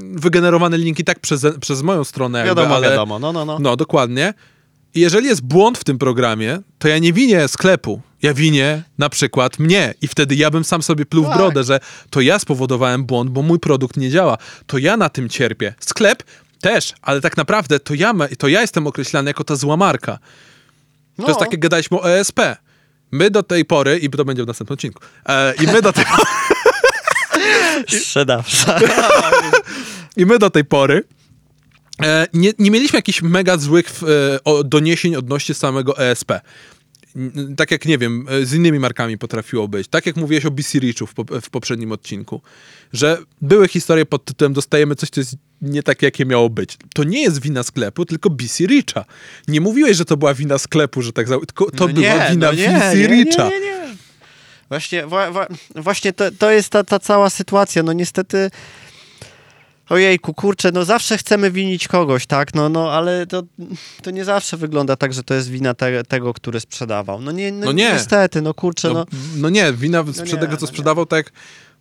wygenerowane linki tak przez, przez moją stronę, jakby, Wiadomo, ale, wiadomo. No, no, no. No, dokładnie. I jeżeli jest błąd w tym programie, to ja nie winię sklepu. Ja winię na przykład mnie. I wtedy ja bym sam sobie pluł w Tak. brodę, że to ja spowodowałem błąd, bo mój produkt nie działa. To ja na tym cierpię. Sklep też, ale tak naprawdę to ja, to ja jestem określany jako ta zła marka. no. To jest tak, jak gadaliśmy o ESP. My do tej pory, i to będzie w następnym odcinku, e, i my do tej Sprzedawca. I my do tej pory e, nie, nie mieliśmy jakichś mega złych e, doniesień odnośnie samego ESP. Tak jak, nie wiem, e, z innymi markami potrafiło być. Tak jak mówiłeś o BC Richu w, po, w poprzednim odcinku. Że były historie pod tytułem dostajemy coś, co jest nie takie, jakie miało być. To nie jest wina sklepu, tylko BC Richa. Nie mówiłeś, że to była wina sklepu, że tak za... To No była nie, wina no nie, BC nie, Richa. Nie, nie, nie. Właśnie, wa, wa, właśnie to, to jest ta, ta cała sytuacja. No niestety. Ojejku, kurczę, no zawsze chcemy winić kogoś, tak? No, no ale to, to nie zawsze wygląda tak, że to jest wina te, tego, który sprzedawał. No nie, no, No nie. niestety, no kurczę, no. No, no nie, wina z nie, tego, co no nie. sprzedawał, tak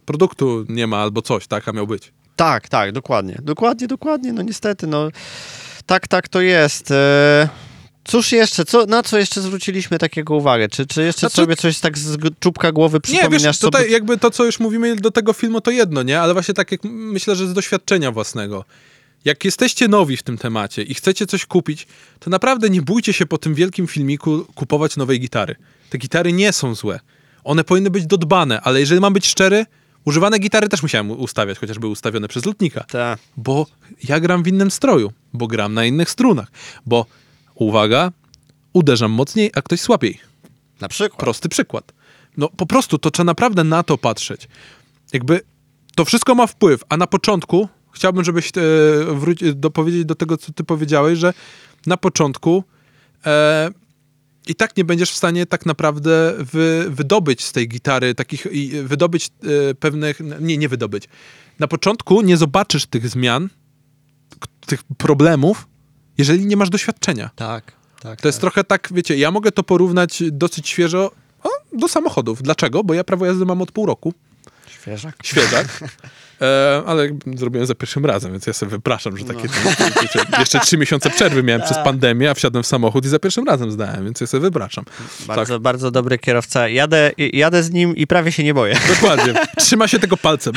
produktu nie ma albo coś, tak, a miał być. Tak, tak, dokładnie. Dokładnie, dokładnie, no niestety, no. Tak, tak to jest. E... Cóż jeszcze, co, na co jeszcze zwróciliśmy takiego uwagę? Czy, czy jeszcze Znaczy- sobie coś tak z czubka głowy Nie, przypominasz? wiesz, co tutaj by- jakby to, co już mówimy do tego filmu, to jedno, nie? Ale właśnie tak jak myślę, że z doświadczenia własnego. Jak jesteście nowi w tym temacie i chcecie coś kupić, to naprawdę nie bójcie się po tym wielkim filmiku kupować nowej gitary. Te gitary nie są złe. One powinny być dodbane, ale jeżeli mam być szczery, używane gitary też musiałem ustawiać, chociaż były ustawione przez lutnika. Ta. Bo ja gram w innym stroju, bo gram na innych strunach, bo uwaga, uderzam mocniej, a ktoś słabiej. Na przykład. Prosty przykład. No po prostu to trzeba naprawdę na to patrzeć. Jakby to wszystko ma wpływ, a na początku chciałbym, żebyś e, wróci, dopowiedzieć do tego, co ty powiedziałeś, że na początku e, i tak nie będziesz w stanie tak naprawdę wy, wydobyć z tej gitary takich, i wydobyć e, pewnych, nie, nie wydobyć. Na początku nie zobaczysz tych zmian, tych problemów, jeżeli nie masz doświadczenia. Tak, tak. To jest trochę tak, wiecie, ja mogę to porównać dosyć świeżo o, do samochodów. Dlaczego? Bo ja prawo jazdy mam od pół roku. Świeżak. Świeżak. E, ale zrobiłem za pierwszym razem, więc ja sobie wypraszam, że takie... Wiecie, jeszcze trzy miesiące przerwy miałem przez pandemię, a wsiadłem w samochód i za pierwszym razem zdałem, więc ja sobie wypraszam. Bardzo, bardzo dobry kierowca. Jadę, jadę z nim i prawie się nie boję. Dokładnie. Trzyma się tego palcem.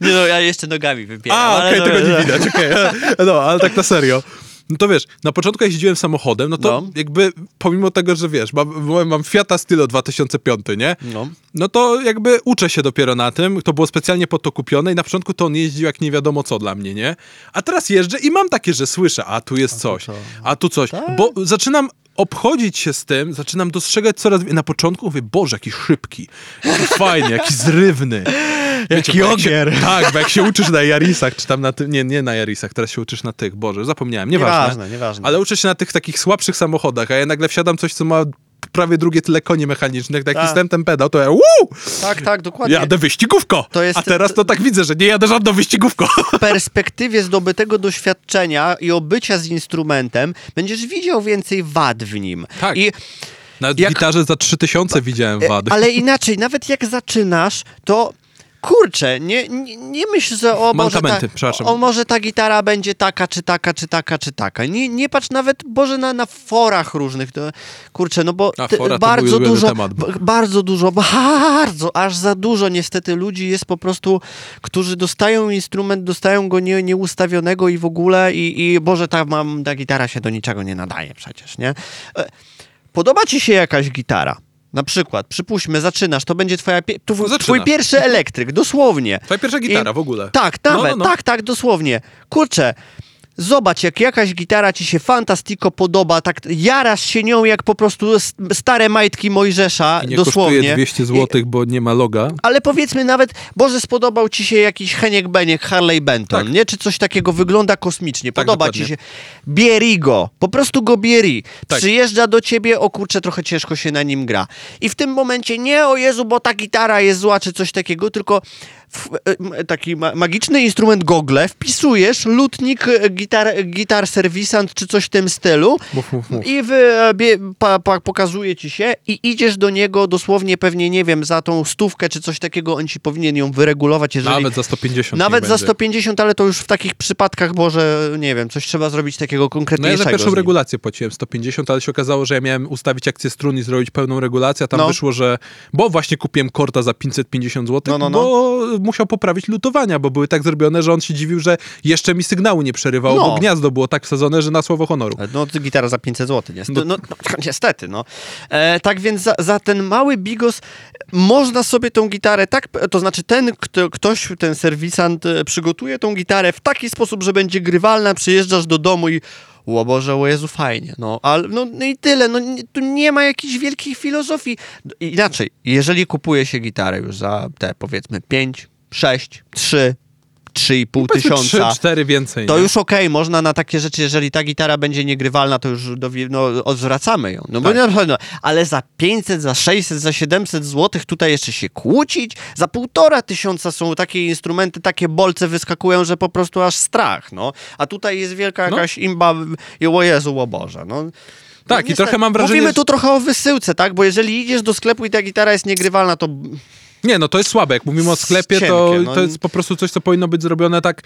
Nie no, ja jeszcze nogami wypieram. A, ale okej, to- tego nie widać, okej. No, ale tak na serio. No to wiesz, na początku jak jeździłem samochodem, no to No. jakby pomimo tego, że wiesz, mam, mam Fiata Stilo 2005, nie? No. No to jakby uczę się dopiero na tym, to było specjalnie po to kupione i na początku to on jeździł jak nie wiadomo co dla mnie, nie? A teraz jeżdżę i mam takie, że słyszę, a tu jest coś, co? a tu coś, Tak. bo zaczynam obchodzić się z tym, zaczynam dostrzegać coraz więcej. Na początku mówię, Boże, jaki szybki, jaki fajny, jaki zrywny. Wiecie, Jaki bo jak się- ogier. Tak, bo jak się uczysz na Jarisach, czy tam na tym, nie, nie na Jarisach, teraz się uczysz na tych, Boże, zapomniałem, nieważne. Nieważne, nieważne. Ale uczę się na tych takich słabszych samochodach, a ja nagle wsiadam coś, co ma prawie drugie tyle koni mechanicznych, jak Tak. jestem ten pedał, to ja wuu, Tak, tak, dokładnie. jadę wyścigówko. To jest- a teraz to tak widzę, że nie jadę żadną wyścigówką. w perspektywie zdobytego doświadczenia i obycia z instrumentem będziesz widział więcej wad w nim. Tak. I, Nawet Jak- gitarze za 3000 widziałem e, wady. ale inaczej, nawet jak zaczynasz, to kurczę, nie, nie, nie myśl, że o może, ta, o może ta gitara będzie taka, czy taka, czy taka, czy taka. Nie, nie patrz nawet, Boże, na, na forach różnych. To, kurczę, no bo mój bardzo dużo, temat był. b- bardzo dużo, bardzo, aż za dużo niestety ludzi jest po prostu, którzy dostają instrument, dostają go nie, nieustawionego i w ogóle i, i Boże, ta, mam, ta gitara się do niczego nie nadaje przecież, nie? E, Podoba ci się jakaś gitara? Na przykład, przypuśćmy, zaczynasz, to będzie twoja, pie- tu, twój pierwszy elektryk, dosłownie. Twoja pierwsza gitara I- w ogóle. Tak, No, nawet, no, no. tak, tak, dosłownie. Kurczę, zobacz, jak jakaś gitara ci się fantastiko podoba, tak jarasz się nią jak po prostu stare majtki Mojżesza, I nie dosłownie. kosztuje 200 zł, bo nie ma loga. Ale powiedzmy nawet, Boże, spodobał ci się jakiś Heniek Beniek, Harley Benton, Tak. nie? Czy coś takiego wygląda kosmicznie. Tak, Podoba dokładnie. ci się. Bieri go. Po prostu go bieri. Tak. Przyjeżdża do ciebie, o kurczę, trochę ciężko się na nim gra. I w tym momencie nie, o Jezu, bo ta gitara jest zła, czy coś takiego, tylko w, taki ma, magiczny instrument gogle, wpisujesz lutnik, e, gitar, gitar serwisant, czy coś w tym stylu Mów, mów, mów. i wy, e, pa, pa, pokazuje ci się i idziesz do niego dosłownie pewnie, nie wiem, za tą stówkę czy coś takiego, on ci powinien ją wyregulować, jeżeli... Nawet za 150 Nawet za będzie. 150, ale to już w takich przypadkach, Boże, nie wiem, coś trzeba zrobić takiego No ja za pierwszą regulację płaciłem 150, ale się okazało, że ja miałem ustawić akcję strun i zrobić pełną regulację, a tam No. wyszło, że... Bo właśnie kupiłem korta za 550 zł, No, no, no. bo musiał poprawić lutowania, bo były tak zrobione, że on się dziwił, że jeszcze mi sygnału nie przerywało, No. bo gniazdo było tak wsadzone, że na słowo honoru. No, to gitara za 500 zł, niestety. No- No, no, niestety, no. E, tak więc za, za ten mały bigos można sobie tą gitarę tak, to znaczy ten, kto, ktoś, ten serwisant e, przygotuje tą gitarę w taki sposób, że będzie grywalna, przyjeżdżasz do domu i o Boże, o Jezu, fajnie, no, ale, no, no i tyle, no, nie, tu nie ma jakiejś wielkiej filozofii. Inaczej, jeżeli kupuje się gitarę już za te, powiedzmy, 5, 6, 3, 3,5 Powiedzmy tysiąca. 3-4 więcej. To nie? już okej, można na takie rzeczy, jeżeli ta gitara będzie niegrywalna, to już do, no, odwracamy ją. No bo Tak. nie, no, ale za 500, za 600, za 700 złotych tutaj jeszcze się kłócić? Za półtora tysiąca są takie instrumenty, takie bolce wyskakują, że po prostu aż strach, no. A tutaj jest wielka No. jakaś imba i o Jezu, o Boże, no. Tak, i niestety- trochę mam wrażenie, Mówimy tu trochę o wysyłce, tak? Bo jeżeli idziesz do sklepu i ta gitara jest niegrywalna, to Nie, no to jest słabe. Jak mówimy o sklepie, to, no. to jest po prostu coś, co powinno być zrobione tak.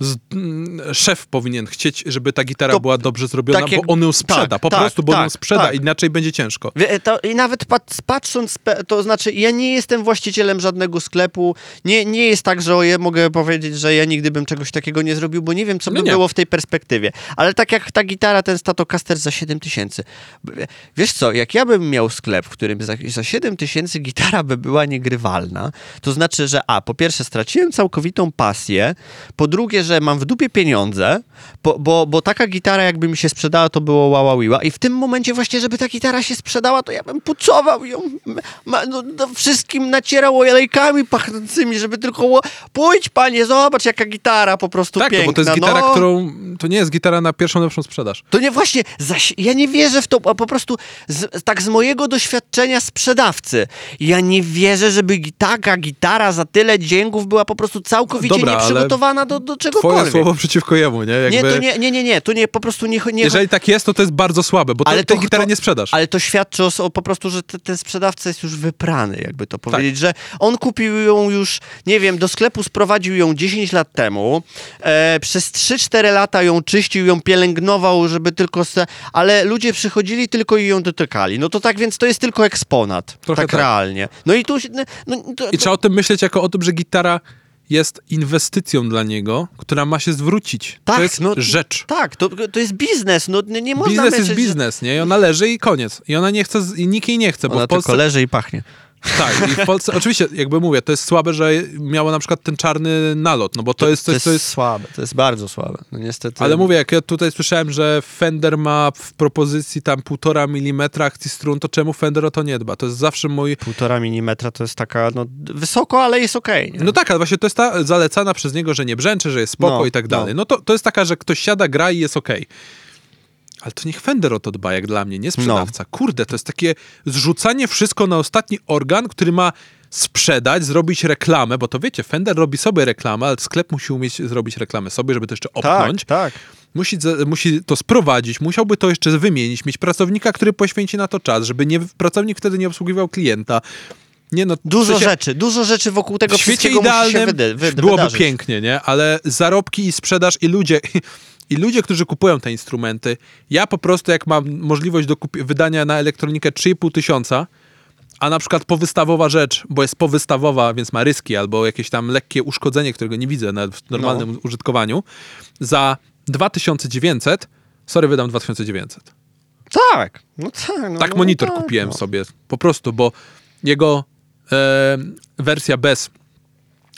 Z, mm, szef powinien chcieć, żeby ta gitara To była dobrze zrobiona, tak jak- bo on ją sprzeda. tak, po tak, prostu, bo on ją tak, sprzeda, tak. inaczej będzie ciężko. To, I nawet pat, patrząc, to znaczy, ja nie jestem właścicielem żadnego sklepu. Nie, nie jest tak, że ja mogę powiedzieć, że ja nigdy bym czegoś takiego nie zrobił, bo nie wiem, co No by było w tej perspektywie. Ale tak jak ta gitara, ten Stratocaster za 7 tysięcy. Wiesz co, jak ja bym miał sklep, w którym za, za 7 tysięcy gitara by była to znaczy, że a, po pierwsze straciłem całkowitą pasję, po drugie, że mam w dupie pieniądze, bo, bo, bo taka gitara jakby mi się sprzedała, to było wała wiła i w tym momencie właśnie, żeby ta gitara się sprzedała, to ja bym pucował ją, ma, no, no, wszystkim nacierał olejkami pachnącymi, żeby tylko, pójdź panie, zobacz jaka gitara po prostu Tak, no piękna. bo to jest gitara, no. którą. To nie jest gitara na pierwszą lepszą sprzedaż. To nie właśnie, zaś, ja nie wierzę w to, po prostu z, tak z mojego doświadczenia sprzedawcy, ja nie wierzę, żeby taka gitara za tyle dźwięków była po prostu całkowicie Dobra, nieprzygotowana do, do Twoje czegokolwiek. słowo przeciwko jemu, nie? Jakby, Nie, to nie, nie, nie, nie, to nie, po prostu nie, nie Jeżeli tak jest, to to jest bardzo słabe, bo to, Ale tej to- gitary to- nie sprzedasz. Ale to świadczy o, o po prostu, że te, ten sprzedawca jest już wyprany, jakby to Tak. powiedzieć, że on kupił ją już, nie wiem, do sklepu sprowadził ją 10 lat temu, e, przez 3-4 lata ją czyścił, ją pielęgnował, żeby tylko, se, ale ludzie przychodzili tylko i ją dotykali. No to tak więc to jest tylko eksponat, Trochę tak, tak. realnie. No i tu, no, no, to, I trzeba o tym myśleć jako o tym, że gitara jest inwestycją dla niego, która ma się zwrócić. Tak, to jest no, rzecz. Tak, to, to jest biznes, no nie, nie można Biznes jest myśleć, że- biznes, nie? I ona leży i koniec. I ona nie chce, i nikt jej nie chce, bo Ona Polsce... tylko leży i pachnie. Tak, i w Polsce, oczywiście, jakby mówię, to jest słabe, że miało na przykład ten czarny nalot, no bo to, jest to coś, jest, co jest... słabe, to jest bardzo słabe. No niestety. Ale mówię, jak ja tutaj słyszałem, że Fender ma w propozycji tam półtora milimetra akcji strun, to czemu Fender o to nie dba? To jest zawsze mój... Półtora milimetra to jest taka, no wysoko, ale jest okej. nie? No tak, ale właśnie to jest ta zalecana przez niego, że nie brzęczy, że jest spoko No, i tak no. dalej. No to, to jest taka, że ktoś siada, gra i jest okej. Ale to niech Fender o to dba, jak dla mnie, nie sprzedawca. Kurde, to jest takie zrzucanie wszystko na ostatni organ, który ma sprzedać, zrobić reklamę, bo to wiecie, Fender robi sobie reklamę, ale sklep musi umieć zrobić reklamę sobie, żeby to jeszcze opchnąć. tak, tak. Musi, musi to sprowadzić, musiałby to jeszcze wymienić, mieć pracownika, który poświęci na to czas, żeby nie, pracownik wtedy nie obsługiwał klienta. Nie no, Dużo rzeczy, dużo rzeczy wokół tego w świecie wszystkiego musi się idealnym wydy, wy, byłoby wydarzyć. pięknie, nie? Ale zarobki i sprzedaż i ludzie, i ludzie, którzy kupują te instrumenty, ja po prostu jak mam możliwość do wydania na elektronikę 3,5 tysiąca, a na przykład powystawowa rzecz, bo jest powystawowa, więc ma ryski, albo jakieś tam lekkie uszkodzenie, którego nie widzę w normalnym No. użytkowaniu, za 2900, sorry, wydam 2900. Tak, no tak. No, Tak no, monitor tak, kupiłem no. sobie, po prostu, bo jego e, wersja bez,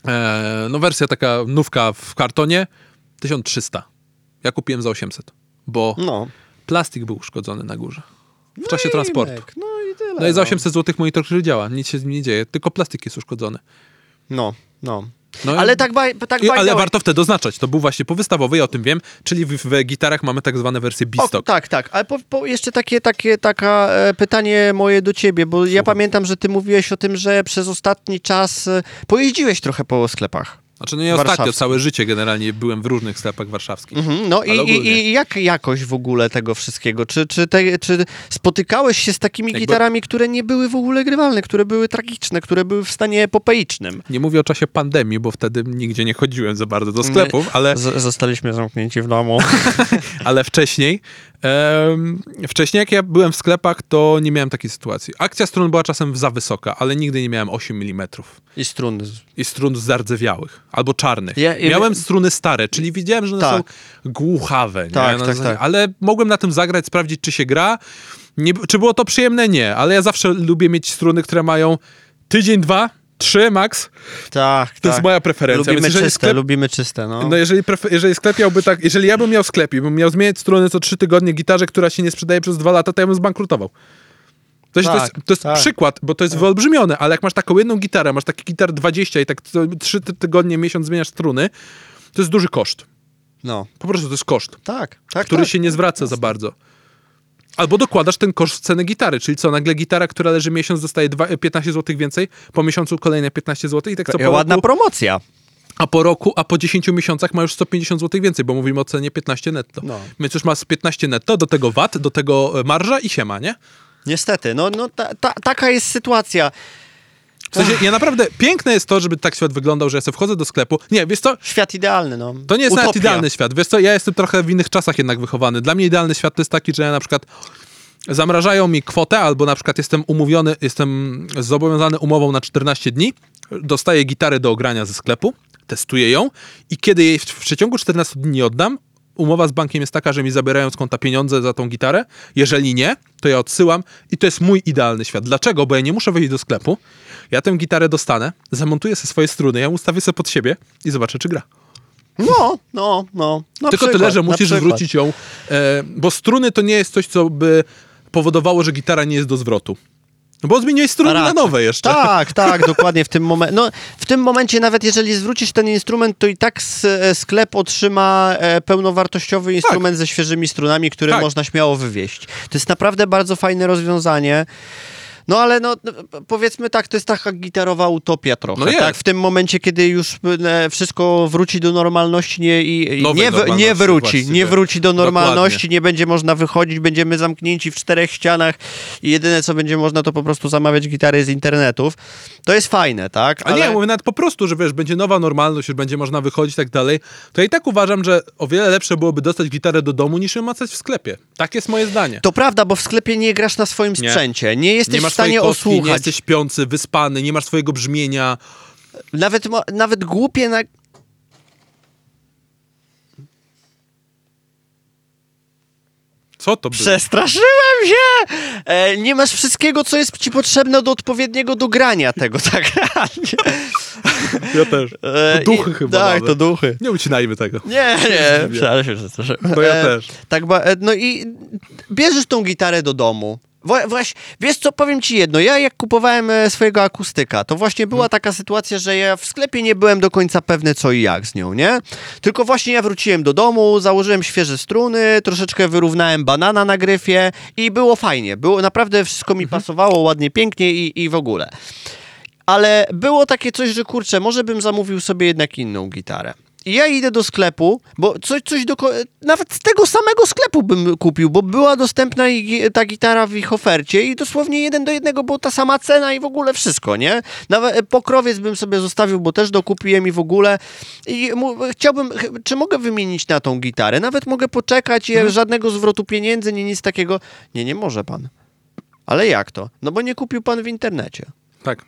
e, no wersja taka nówka w kartonie, 1300. Ja kupiłem za 800, bo No. plastik był uszkodzony na górze w czasie transportu. Imek, No i tyle. No i za 800 zł monitor, który działa, nic się z nim nie dzieje, tylko plastik jest uszkodzony. No, no. No Ale tak, baj, tak by ale warto wtedy oznaczać, to był właśnie powystawowy, ja o tym wiem, czyli w, w gitarach mamy tak zwane wersje O, B-stock. tak, tak. Ale po, po jeszcze takie, takie taka, e, pytanie moje do ciebie, bo ja pamiętam, że ty mówiłeś o tym, że przez ostatni czas e, pojeździłeś trochę po sklepach. Znaczy, no nie ostatnio, całe życie generalnie byłem w różnych sklepach warszawskich. Mhm, no i, i, ogólnie. i jak jakość w ogóle tego wszystkiego? Czy, czy, te, czy spotykałeś się z takimi Jakby- gitarami, które nie były w ogóle grywalne, które były tragiczne, które były w stanie epopeicznym? Nie mówię o czasie pandemii, bo wtedy nigdzie nie chodziłem za bardzo do sklepów, ale, Z, zostaliśmy zamknięci w domu. ale wcześniej. em, wcześniej, jak ja byłem w sklepach, to nie miałem takiej sytuacji. Akcja strun była czasem za wysoka, ale nigdy nie miałem 8 mm. I struny. I strun zardzewiałych albo czarnych. Ja- ja- miałem struny stare, czyli widziałem, że one Tak. są głuchawe. Nie? Tak, Na tak, tak. Ale mogłem na tym zagrać, sprawdzić, czy się gra. Nie, czy było to przyjemne? Nie, ale ja zawsze lubię mieć struny, które mają tydzień, dwa, trzy max. Tak, To tak. jest moja preferencja. Lubimy czyste, sklep- lubimy czyste, no. No jeżeli, prefer- jeżeli sklep miałby tak, jeżeli ja bym miał sklep i bym miał zmieniać strony co trzy tygodnie gitarze, która się nie sprzedaje przez dwa lata, to ja bym zbankrutował. To jest, to jest, Tak, to jest tak. przykład, bo to jest wyolbrzymione, ale jak masz taką jedną gitarę, masz taki gitar 20 i tak trzy ty- tygodnie, miesiąc zmieniasz struny, to jest duży koszt. No, Po prostu to jest koszt, tak, tak. który tak. się nie zwraca za bardzo. Albo dokładasz ten koszt w cenę gitary, czyli co, nagle gitara, która leży miesiąc, dostaje dwa- 15 zł więcej, po miesiącu kolejne 15 zł i tak co po Ładna roku, promocja. a po roku, a po 10 miesiącach ma już 150 zł więcej, bo mówimy o cenie 15 netto. No. Więc już masz 15 netto, do tego VAT, do tego e, marża i siema, nie? Niestety, no, no ta, ta, taka jest sytuacja. W sensie, ja naprawdę, piękne jest to, żeby tak świat wyglądał, że ja sobie wchodzę do sklepu. Nie, wiesz co, Świat idealny, no. To nie jest nawet Utopia. idealny świat. Wiesz co, ja jestem trochę w innych czasach jednak wychowany. Dla mnie idealny świat to jest taki, że ja na przykład zamrażają mi kwotę, albo na przykład jestem umówiony, jestem zobowiązany umową na 14 dni, dostaję gitarę do ogrania ze sklepu, testuję ją i kiedy jej w, w przeciągu 14 dni nie oddam, umowa z bankiem jest taka, że mi zabierają z konta pieniądze za tą gitarę. Jeżeli nie, to ja odsyłam i to jest mój idealny świat. Dlaczego? Bo ja nie muszę wejść do sklepu, ja tę gitarę dostanę, zamontuję sobie swoje struny, ja ustawię sobie pod siebie i zobaczę, czy gra. No, no, no. Na Tylko przykład, tyle, że musisz zwrócić ją, e, bo struny to nie jest coś, co by powodowało, że gitara nie jest do zwrotu. No bo zmieniłeś struny na nowe jeszcze. Tak, tak, dokładnie w tym momencie. No, w tym momencie nawet jeżeli zwrócisz ten instrument, to i tak s- e, sklep otrzyma e, pełnowartościowy instrument ze świeżymi strunami, który Tak. można śmiało wywieźć. To jest naprawdę bardzo fajne rozwiązanie. No ale no, no, powiedzmy tak, to jest taka gitarowa utopia trochę, No tak? W tym momencie, kiedy już e, wszystko wróci do normalności nie, i, Nowej nie, w, nie wróci, właściwie. nie wróci do normalności, Dokładnie. nie będzie można wychodzić, będziemy zamknięci w czterech ścianach i jedyne, co będzie można, to po prostu zamawiać gitary z internetów. To jest fajne, tak? A nie, mówię nawet po prostu, że wiesz, będzie nowa normalność, już będzie można wychodzić i tak dalej, to ja i tak uważam, że o wiele lepsze byłoby dostać gitarę do domu, niż ją macać w sklepie. Tak jest moje zdanie. To prawda, bo w sklepie nie grasz na swoim Nie. sprzęcie, nie jesteś nie masz w stanie kostki, nie osłuchać. jesteś śpiący, wyspany, nie masz swojego brzmienia. Nawet, nawet głupie na... Co to było? Przestraszyłem się! E, nie masz wszystkiego, co jest ci potrzebne do odpowiedniego dogrania tego, tak. Ja też. E, To duchy i- chyba Tak, nawet. to duchy. Nie ucinajmy tego. Nie, nie, przepraszam się przestraszyłem. To ja E, też. Tak, e, no i bierzesz tą gitarę do domu. Wła- Właśnie, wiesz co, powiem ci jedno, ja jak kupowałem e, swojego akustyka, to właśnie była taka sytuacja, że ja w sklepie nie byłem do końca pewny co i jak z nią, nie? Tylko właśnie ja wróciłem do domu, założyłem świeże struny, troszeczkę wyrównałem banana na gryfie i było fajnie, było naprawdę wszystko mi pasowało ładnie, pięknie i, i w ogóle. Ale było takie coś, że kurczę, może bym zamówił sobie jednak inną gitarę. I ja idę do sklepu, bo coś, coś do, nawet z tego samego sklepu bym kupił, bo była dostępna ta gitara w ich ofercie i dosłownie jeden do jednego była ta sama cena i w ogóle wszystko, nie? Nawet e, pokrowiec bym sobie zostawił, bo też dokupiłem i w ogóle. I chciałbym, ch- czy mogę wymienić na tą gitarę? Nawet mogę poczekać, i żadnego zwrotu pieniędzy, nie nic takiego. Nie, nie może pan. Ale jak to? No bo nie kupił pan w internecie. Tak.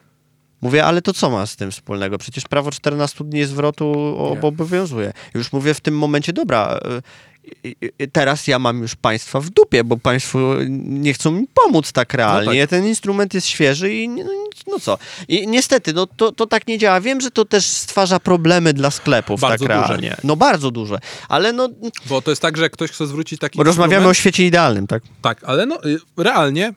Mówię, ale to co ma z tym wspólnego? Przecież prawo 14 dni zwrotu o- obowiązuje. Już mówię w tym momencie, dobra, y, y, y, teraz ja mam już państwa w dupie, bo państwo nie chcą mi pomóc tak realnie. tak. Ten instrument jest świeży i no, no co. I niestety, no to, to tak nie działa. Wiem, że to też stwarza problemy dla sklepów Bardzo tak duże. realnie. No bardzo duże. Ale no, Bo to jest tak, że jak ktoś chce zwrócić taki bo rozmawiamy o instrument- świecie idealnym, tak? Tak, ale no realnie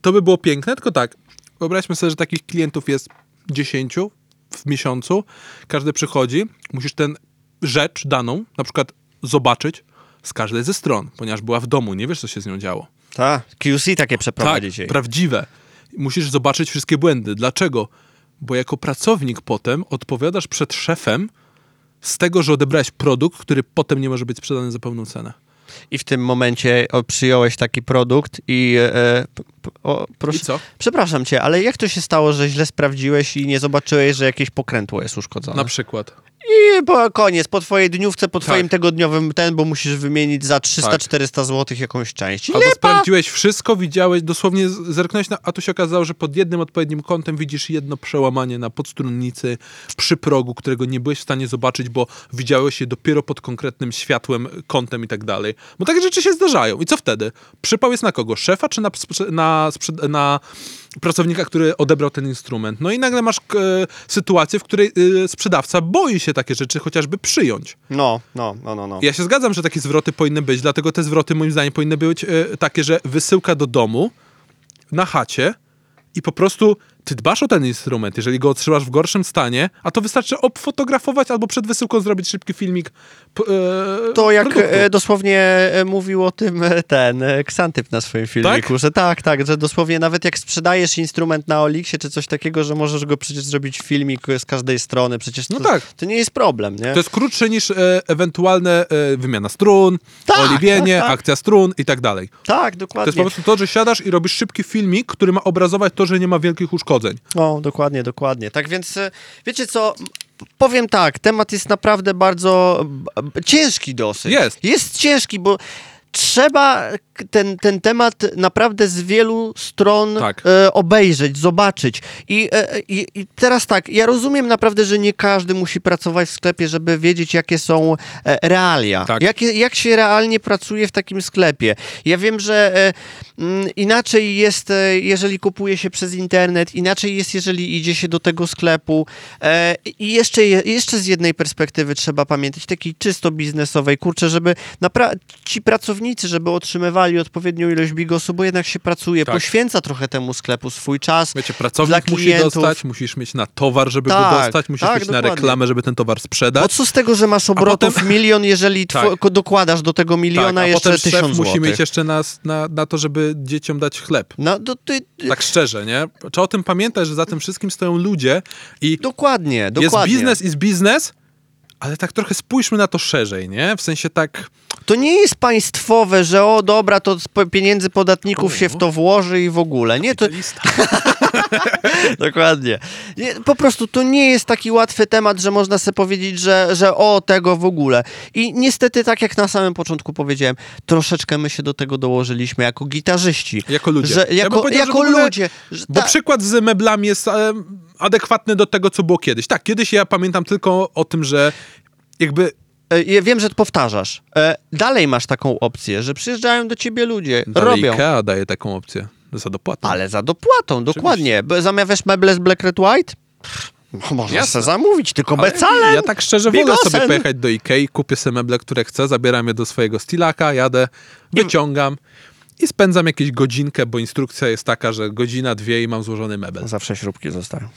to by było piękne, tylko tak, wyobraźmy sobie, że takich klientów jest 10 w miesiącu, każdy przychodzi, musisz tę rzecz daną na przykład zobaczyć z każdej ze stron, ponieważ była w domu, nie wiesz, co się z nią działo. Tak. QC takie przeprowadzić tak, prawdziwe. Musisz zobaczyć wszystkie błędy. Dlaczego? Bo jako pracownik potem odpowiadasz przed szefem z tego, że odebrałeś produkt, który potem nie może być sprzedany za pełną cenę. I w tym momencie o, przyjąłeś taki produkt i e, p, o, proszę, I co? Przepraszam cię, ale jak to się stało, że źle sprawdziłeś i nie zobaczyłeś, że jakieś pokrętło jest uszkodzone? Na przykład. I po koniec, po twojej dniówce, po Tak. twoim tygodniowym ten, bo musisz wymienić za 300-400 zł jakąś część. Albo sprawdziłeś wszystko, widziałeś, dosłownie zerknąłeś na, a tu się okazało, że pod jednym odpowiednim kątem widzisz jedno przełamanie na podstrunnicy przy progu, którego nie byłeś w stanie zobaczyć, bo widziałeś je dopiero pod konkretnym światłem, kątem i tak dalej. Bo takie rzeczy się zdarzają. I co wtedy? Przypał jest na kogo? Szefa czy na, na, na pracownika, który odebrał ten instrument? No i nagle masz e, sytuację, w której e, sprzedawca boi się takie rzeczy chociażby przyjąć. No, no, no, no. no. Ja się zgadzam, że takie zwroty powinny być, dlatego te zwroty moim zdaniem powinny być e, takie, że wysyłka do domu na chacie i po prostu ty dbasz o ten instrument, jeżeli go otrzymasz w gorszym stanie, a to wystarczy obfotografować albo przed wysyłką zrobić szybki filmik. E, To jak produktu. e, dosłownie e, mówił o tym e, ten Ksantyp na swoim filmiku, Tak? że tak, tak, że dosłownie nawet jak sprzedajesz instrument na Olixie czy coś takiego, że możesz go przecież zrobić filmik z każdej strony, przecież to, No tak. to nie jest problem, nie? To jest krótsze niż e, ewentualne e, wymiana strun, Tak, oliwienie, tak, tak. akcja strun i tak dalej. Tak, To dokładnie. jest po prostu to, że siadasz i robisz szybki filmik, który ma obrazować to, że nie ma wielkich uszkodzeń. O, dokładnie, dokładnie. Tak więc, e, wiecie co, powiem tak, temat jest naprawdę bardzo ciężki dosyć. Jest. Jest ciężki, bo trzeba ten, ten temat naprawdę z wielu stron Tak. e, obejrzeć, zobaczyć. I, e, i, I teraz tak, ja rozumiem naprawdę, że nie każdy musi pracować w sklepie, żeby wiedzieć, jakie są e, realia. Tak. Jakie, jak się realnie pracuje w takim sklepie. Ja wiem, że e, mm, inaczej jest, e, jeżeli kupuje się przez internet, inaczej jest, jeżeli idzie się do tego sklepu. E, I jeszcze, je- jeszcze z jednej perspektywy trzeba pamiętać, takiej czysto biznesowej, kurczę, żeby ci pracownicy, żeby otrzymywali odpowiednią ilość bigosu, bo jednak się pracuje, Tak. poświęca trochę temu sklepu swój czas. Wiecie, pracownik musi dostać, musisz mieć na towar, żeby Tak, go dostać, musisz tak, mieć na dokładnie. reklamę, żeby ten towar Bo sprzedać. co z tego, że masz obrotów potem- milion, jeżeli two- Tak. ko- dokładasz do tego miliona tak, a jeszcze potem tysiąc musi mieć jeszcze nas na, na to, żeby dzieciom dać chleb. No, to ty, Tak szczerze, nie? Trzeba o tym pamiętać, że za tym wszystkim stoją ludzie i dokładnie, jest dokładnie. biznes is biznes, ale tak trochę spójrzmy na to szerzej, nie? W sensie tak... To nie jest państwowe, że o dobra, to z pieniędzy podatników się w to włoży i w ogóle. Nie, to dokładnie. Nie, po prostu to nie jest taki łatwy temat, że można sobie powiedzieć, że, że o tego w ogóle. I niestety, tak jak na samym początku powiedziałem, troszeczkę my się do tego dołożyliśmy jako gitarzyści. Jako ludzie. Że, Ja jako że jako ogóle- ludzie. Że, Bo ta- przykład z meblami jest e, adekwatny do tego, co było kiedyś. Tak, kiedyś ja pamiętam tylko o tym, że jakby Ja wiem, że to powtarzasz. E, Dalej masz taką opcję, że przyjeżdżają do ciebie ludzie, dalej robią. IKEA daje taką opcję za dopłatę. Ale za dopłatą, dokładnie. Bo Zamawiasz meble z Black Red White? No, Można Jasne. sobie zamówić, tylko Ale becalem. Ja tak szczerze wolę sobie pojechać do Ikei, kupię sobie meble, które chcę, zabieram je do swojego stilaka, jadę, wyciągam i spędzam jakieś godzinkę, bo instrukcja jest taka, że godzina, dwie i mam złożony mebel. Zawsze śrubki zostają.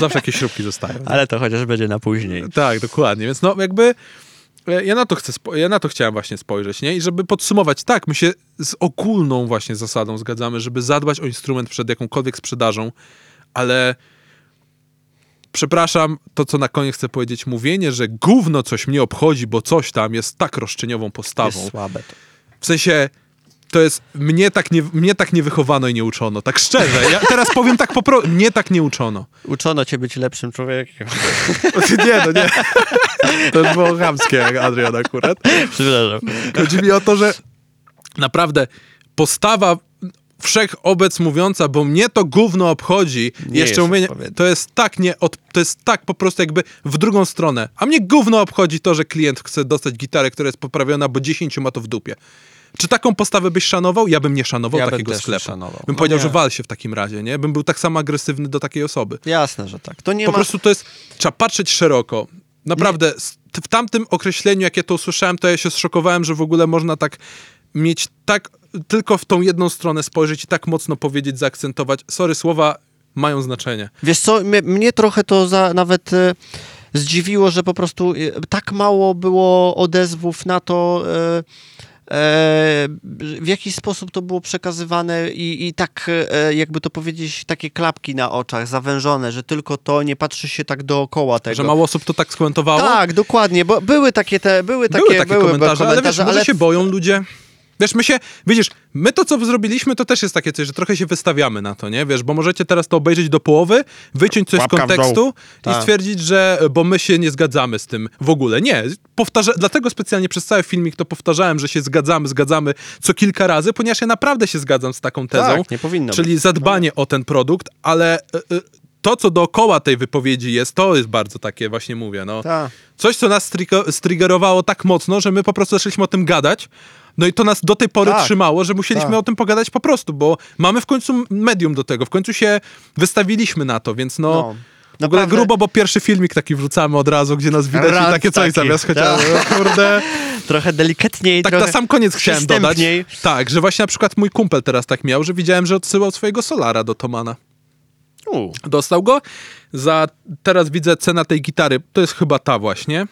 Zawsze jakieś śrubki zostają. Ale to chociaż będzie na później. Tak, dokładnie. Więc no jakby e, ja na to chcę, ja na to chciałem właśnie spojrzeć, nie? I żeby podsumować, tak, my się z ogólną właśnie zasadą zgadzamy, żeby zadbać o instrument przed jakąkolwiek sprzedażą, ale przepraszam, to co na koniec chcę powiedzieć, mówienie, że gówno coś mnie obchodzi, bo coś tam jest tak roszczeniową postawą. Jest słabe to. W sensie to jest, mnie tak, nie, mnie tak nie wychowano i nie uczono. Tak szczerze, ja teraz powiem tak po prostu, mnie tak nie uczono. Uczono cię być lepszym człowiekiem. Nie, no nie. To było chamskie, jak Adrian akurat. Przepraszam. Chodzi mi o to, że naprawdę postawa wszechobec mówiąca, bo mnie to gówno obchodzi, Nie jeszcze jest mówienie, to jest tak nie, od, to jest tak po prostu jakby w drugą stronę. A mnie gówno obchodzi to, że klient chce dostać gitarę, która jest poprawiona, bo 10 ma to w dupie. Czy taką postawę byś szanował? Ja bym nie szanował Ja bym takiego nie sklepu. szanował. Bym No powiedział, nie. że wal się w takim razie, nie? Bym był tak samo agresywny do takiej osoby. Jasne, że tak. To nie Po ma... prostu to jest, trzeba patrzeć szeroko. Naprawdę, s- w tamtym określeniu, jak ja to usłyszałem, to ja się zszokowałem, że w ogóle można tak mieć tak, tylko w tą jedną stronę spojrzeć i tak mocno powiedzieć, zaakcentować. Sorry, słowa mają znaczenie. Wiesz co, mnie, mnie trochę to za, nawet e, zdziwiło, że po prostu e, tak mało było odezwów na to, e, w jaki sposób to było przekazywane i, i tak, e, jakby to powiedzieć, takie klapki na oczach, zawężone, że tylko to, nie patrzy się tak dookoła tego. Że mało osób to tak skomentowało. Tak, dokładnie, bo były takie te, były takie, były takie komentarze, ale wiesz, może ale się boją ludzie. Wiesz, my się, widzisz, my to, co zrobiliśmy, to też jest takie coś, że trochę się wystawiamy na to, nie? Wiesz, bo możecie teraz to obejrzeć do połowy, wyciąć coś Łapka z kontekstu i Tak. stwierdzić, że bo my się nie zgadzamy z tym w ogóle. Nie, powtarza, dlatego specjalnie przez cały filmik to powtarzałem, że się zgadzamy, zgadzamy co kilka razy, ponieważ ja naprawdę się zgadzam z taką tezą. Tak, nie powinno Czyli zadbanie o ten produkt, ale y, y, to, co dookoła tej wypowiedzi jest, to jest bardzo takie, właśnie mówię, no. Tak. Coś, co nas striggerowało tak mocno, że my po prostu zaczęliśmy o tym gadać. No i to nas do tej pory Tak. trzymało, że musieliśmy Tak. o tym pogadać po prostu, bo mamy w końcu medium do tego, w końcu się wystawiliśmy na to, więc no... No. W ogóle Naprawdę- grubo, bo pierwszy filmik taki wrzucamy od razu, gdzie nas widać Rant i takie coś zamiast chociaż, no, kurde. Trochę delikatniej, Tak trochę na sam koniec chciałem dodać. Tak, że właśnie na przykład mój kumpel teraz tak miał, że widziałem, że odsyłał swojego Solara do Tomana. U. Dostał go. Za, teraz widzę cena tej gitary, to jest chyba ta właśnie.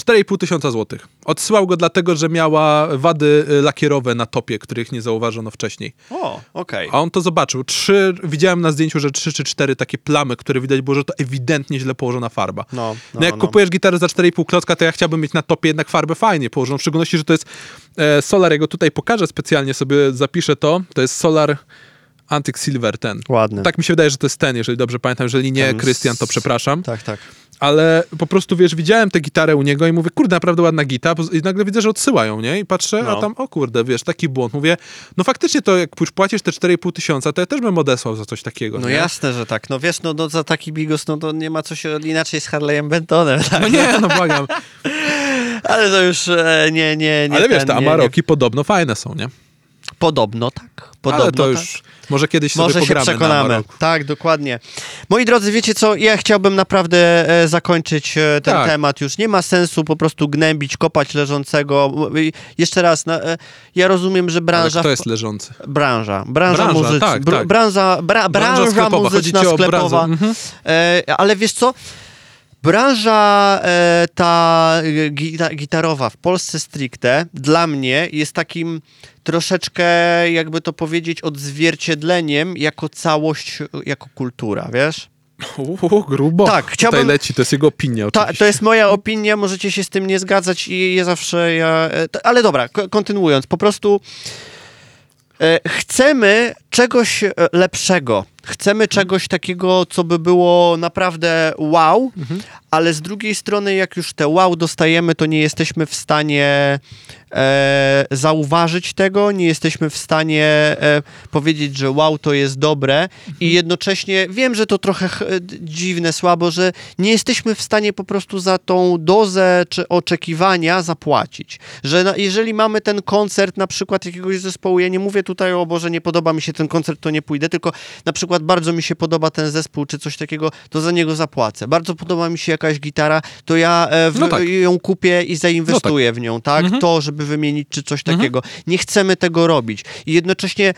4,5 tysiąca złotych. Odsyłał go dlatego, że miała wady y, lakierowe na topie, których nie zauważono wcześniej. O, okej. A on to zobaczył. Trzy, widziałem na zdjęciu, że trzy czy cztery takie plamy, które widać było, że to ewidentnie źle położona farba. No, No, no, jak no. kupujesz gitarę za 4,5 klocka, to ja chciałbym mieć na topie jednak farbę fajnie położoną. W szczególności, że to jest e, Solar, ja go tutaj pokażę specjalnie, sobie zapiszę to. To jest Solar Antique Silver ten. Ładny. Tak mi się wydaje, że to jest ten, jeżeli dobrze pamiętam. Jeżeli nie, Krystian, to przepraszam. Tak, tak. Ale po prostu, wiesz, widziałem tę gitarę u niego i mówię, kurde, naprawdę ładna gita. I nagle widzę, że odsyłają, nie? I patrzę, No. a tam, o kurde, wiesz, taki błąd. Mówię, no faktycznie to jak już płacisz te 4,5 tysiąca, to ja też bym odesłał za coś takiego, No nie? jasne, że tak. No wiesz, no, no za taki bigos, no to nie ma co się inaczej z Harley'em Bentonem, tak? No nie, no błagam. Ale to już e, nie, nie, nie Ale wiesz, ten, te nie, nie. Amaroki podobno fajne są, nie? Podobno tak. Podobno Ale to tak. już, może kiedyś sobie Może się przekonamy. Tak, dokładnie. Moi drodzy, wiecie co? Ja chciałbym naprawdę e, zakończyć e, ten Tak. temat. Już nie ma sensu po prostu gnębić, kopać leżącego. Jeszcze raz, na, e, ja rozumiem, że Ale branża... kto jest leżący? Branża, branża, Branża, muzyczna, tak, br- tak. branża, bra, branża, sklepowa, chodzi muzyczna sklepowa. mhm. E, ale wiesz co? Branża e, ta e, gita, gitarowa w Polsce stricte dla mnie jest takim troszeczkę, jakby to powiedzieć, odzwierciedleniem jako całość, jako kultura, wiesz? Uuu, grubo. Tak, chciałbym- Tutaj leci, to jest jego opinia Ta, to jest moja opinia, możecie się z tym nie zgadzać i ja zawsze ja... e, Ale dobra, ko- kontynuując, po prostu e, chcemy czegoś e, lepszego. Chcemy czegoś takiego, co by było naprawdę wow, ale z drugiej strony, jak już te wow dostajemy, to nie jesteśmy w stanie e, zauważyć tego, nie jesteśmy w stanie e, powiedzieć, że wow, to jest dobre i jednocześnie wiem, że to trochę ch- d- dziwne, słabo, że nie jesteśmy w stanie po prostu za tą dozę czy oczekiwania zapłacić. Że na, jeżeli mamy ten koncert na przykład jakiegoś zespołu, ja nie mówię tutaj o Boże, nie podoba mi się ten koncert, to nie pójdę, tylko na przykład bardzo mi się podoba ten zespół czy coś takiego, to za niego zapłacę. Bardzo podoba mi się jakaś gitara, to ja e, w, No tak. ją kupię i zainwestuję w nią, tak? To, żeby wymienić czy coś takiego. Nie chcemy tego robić. I jednocześnie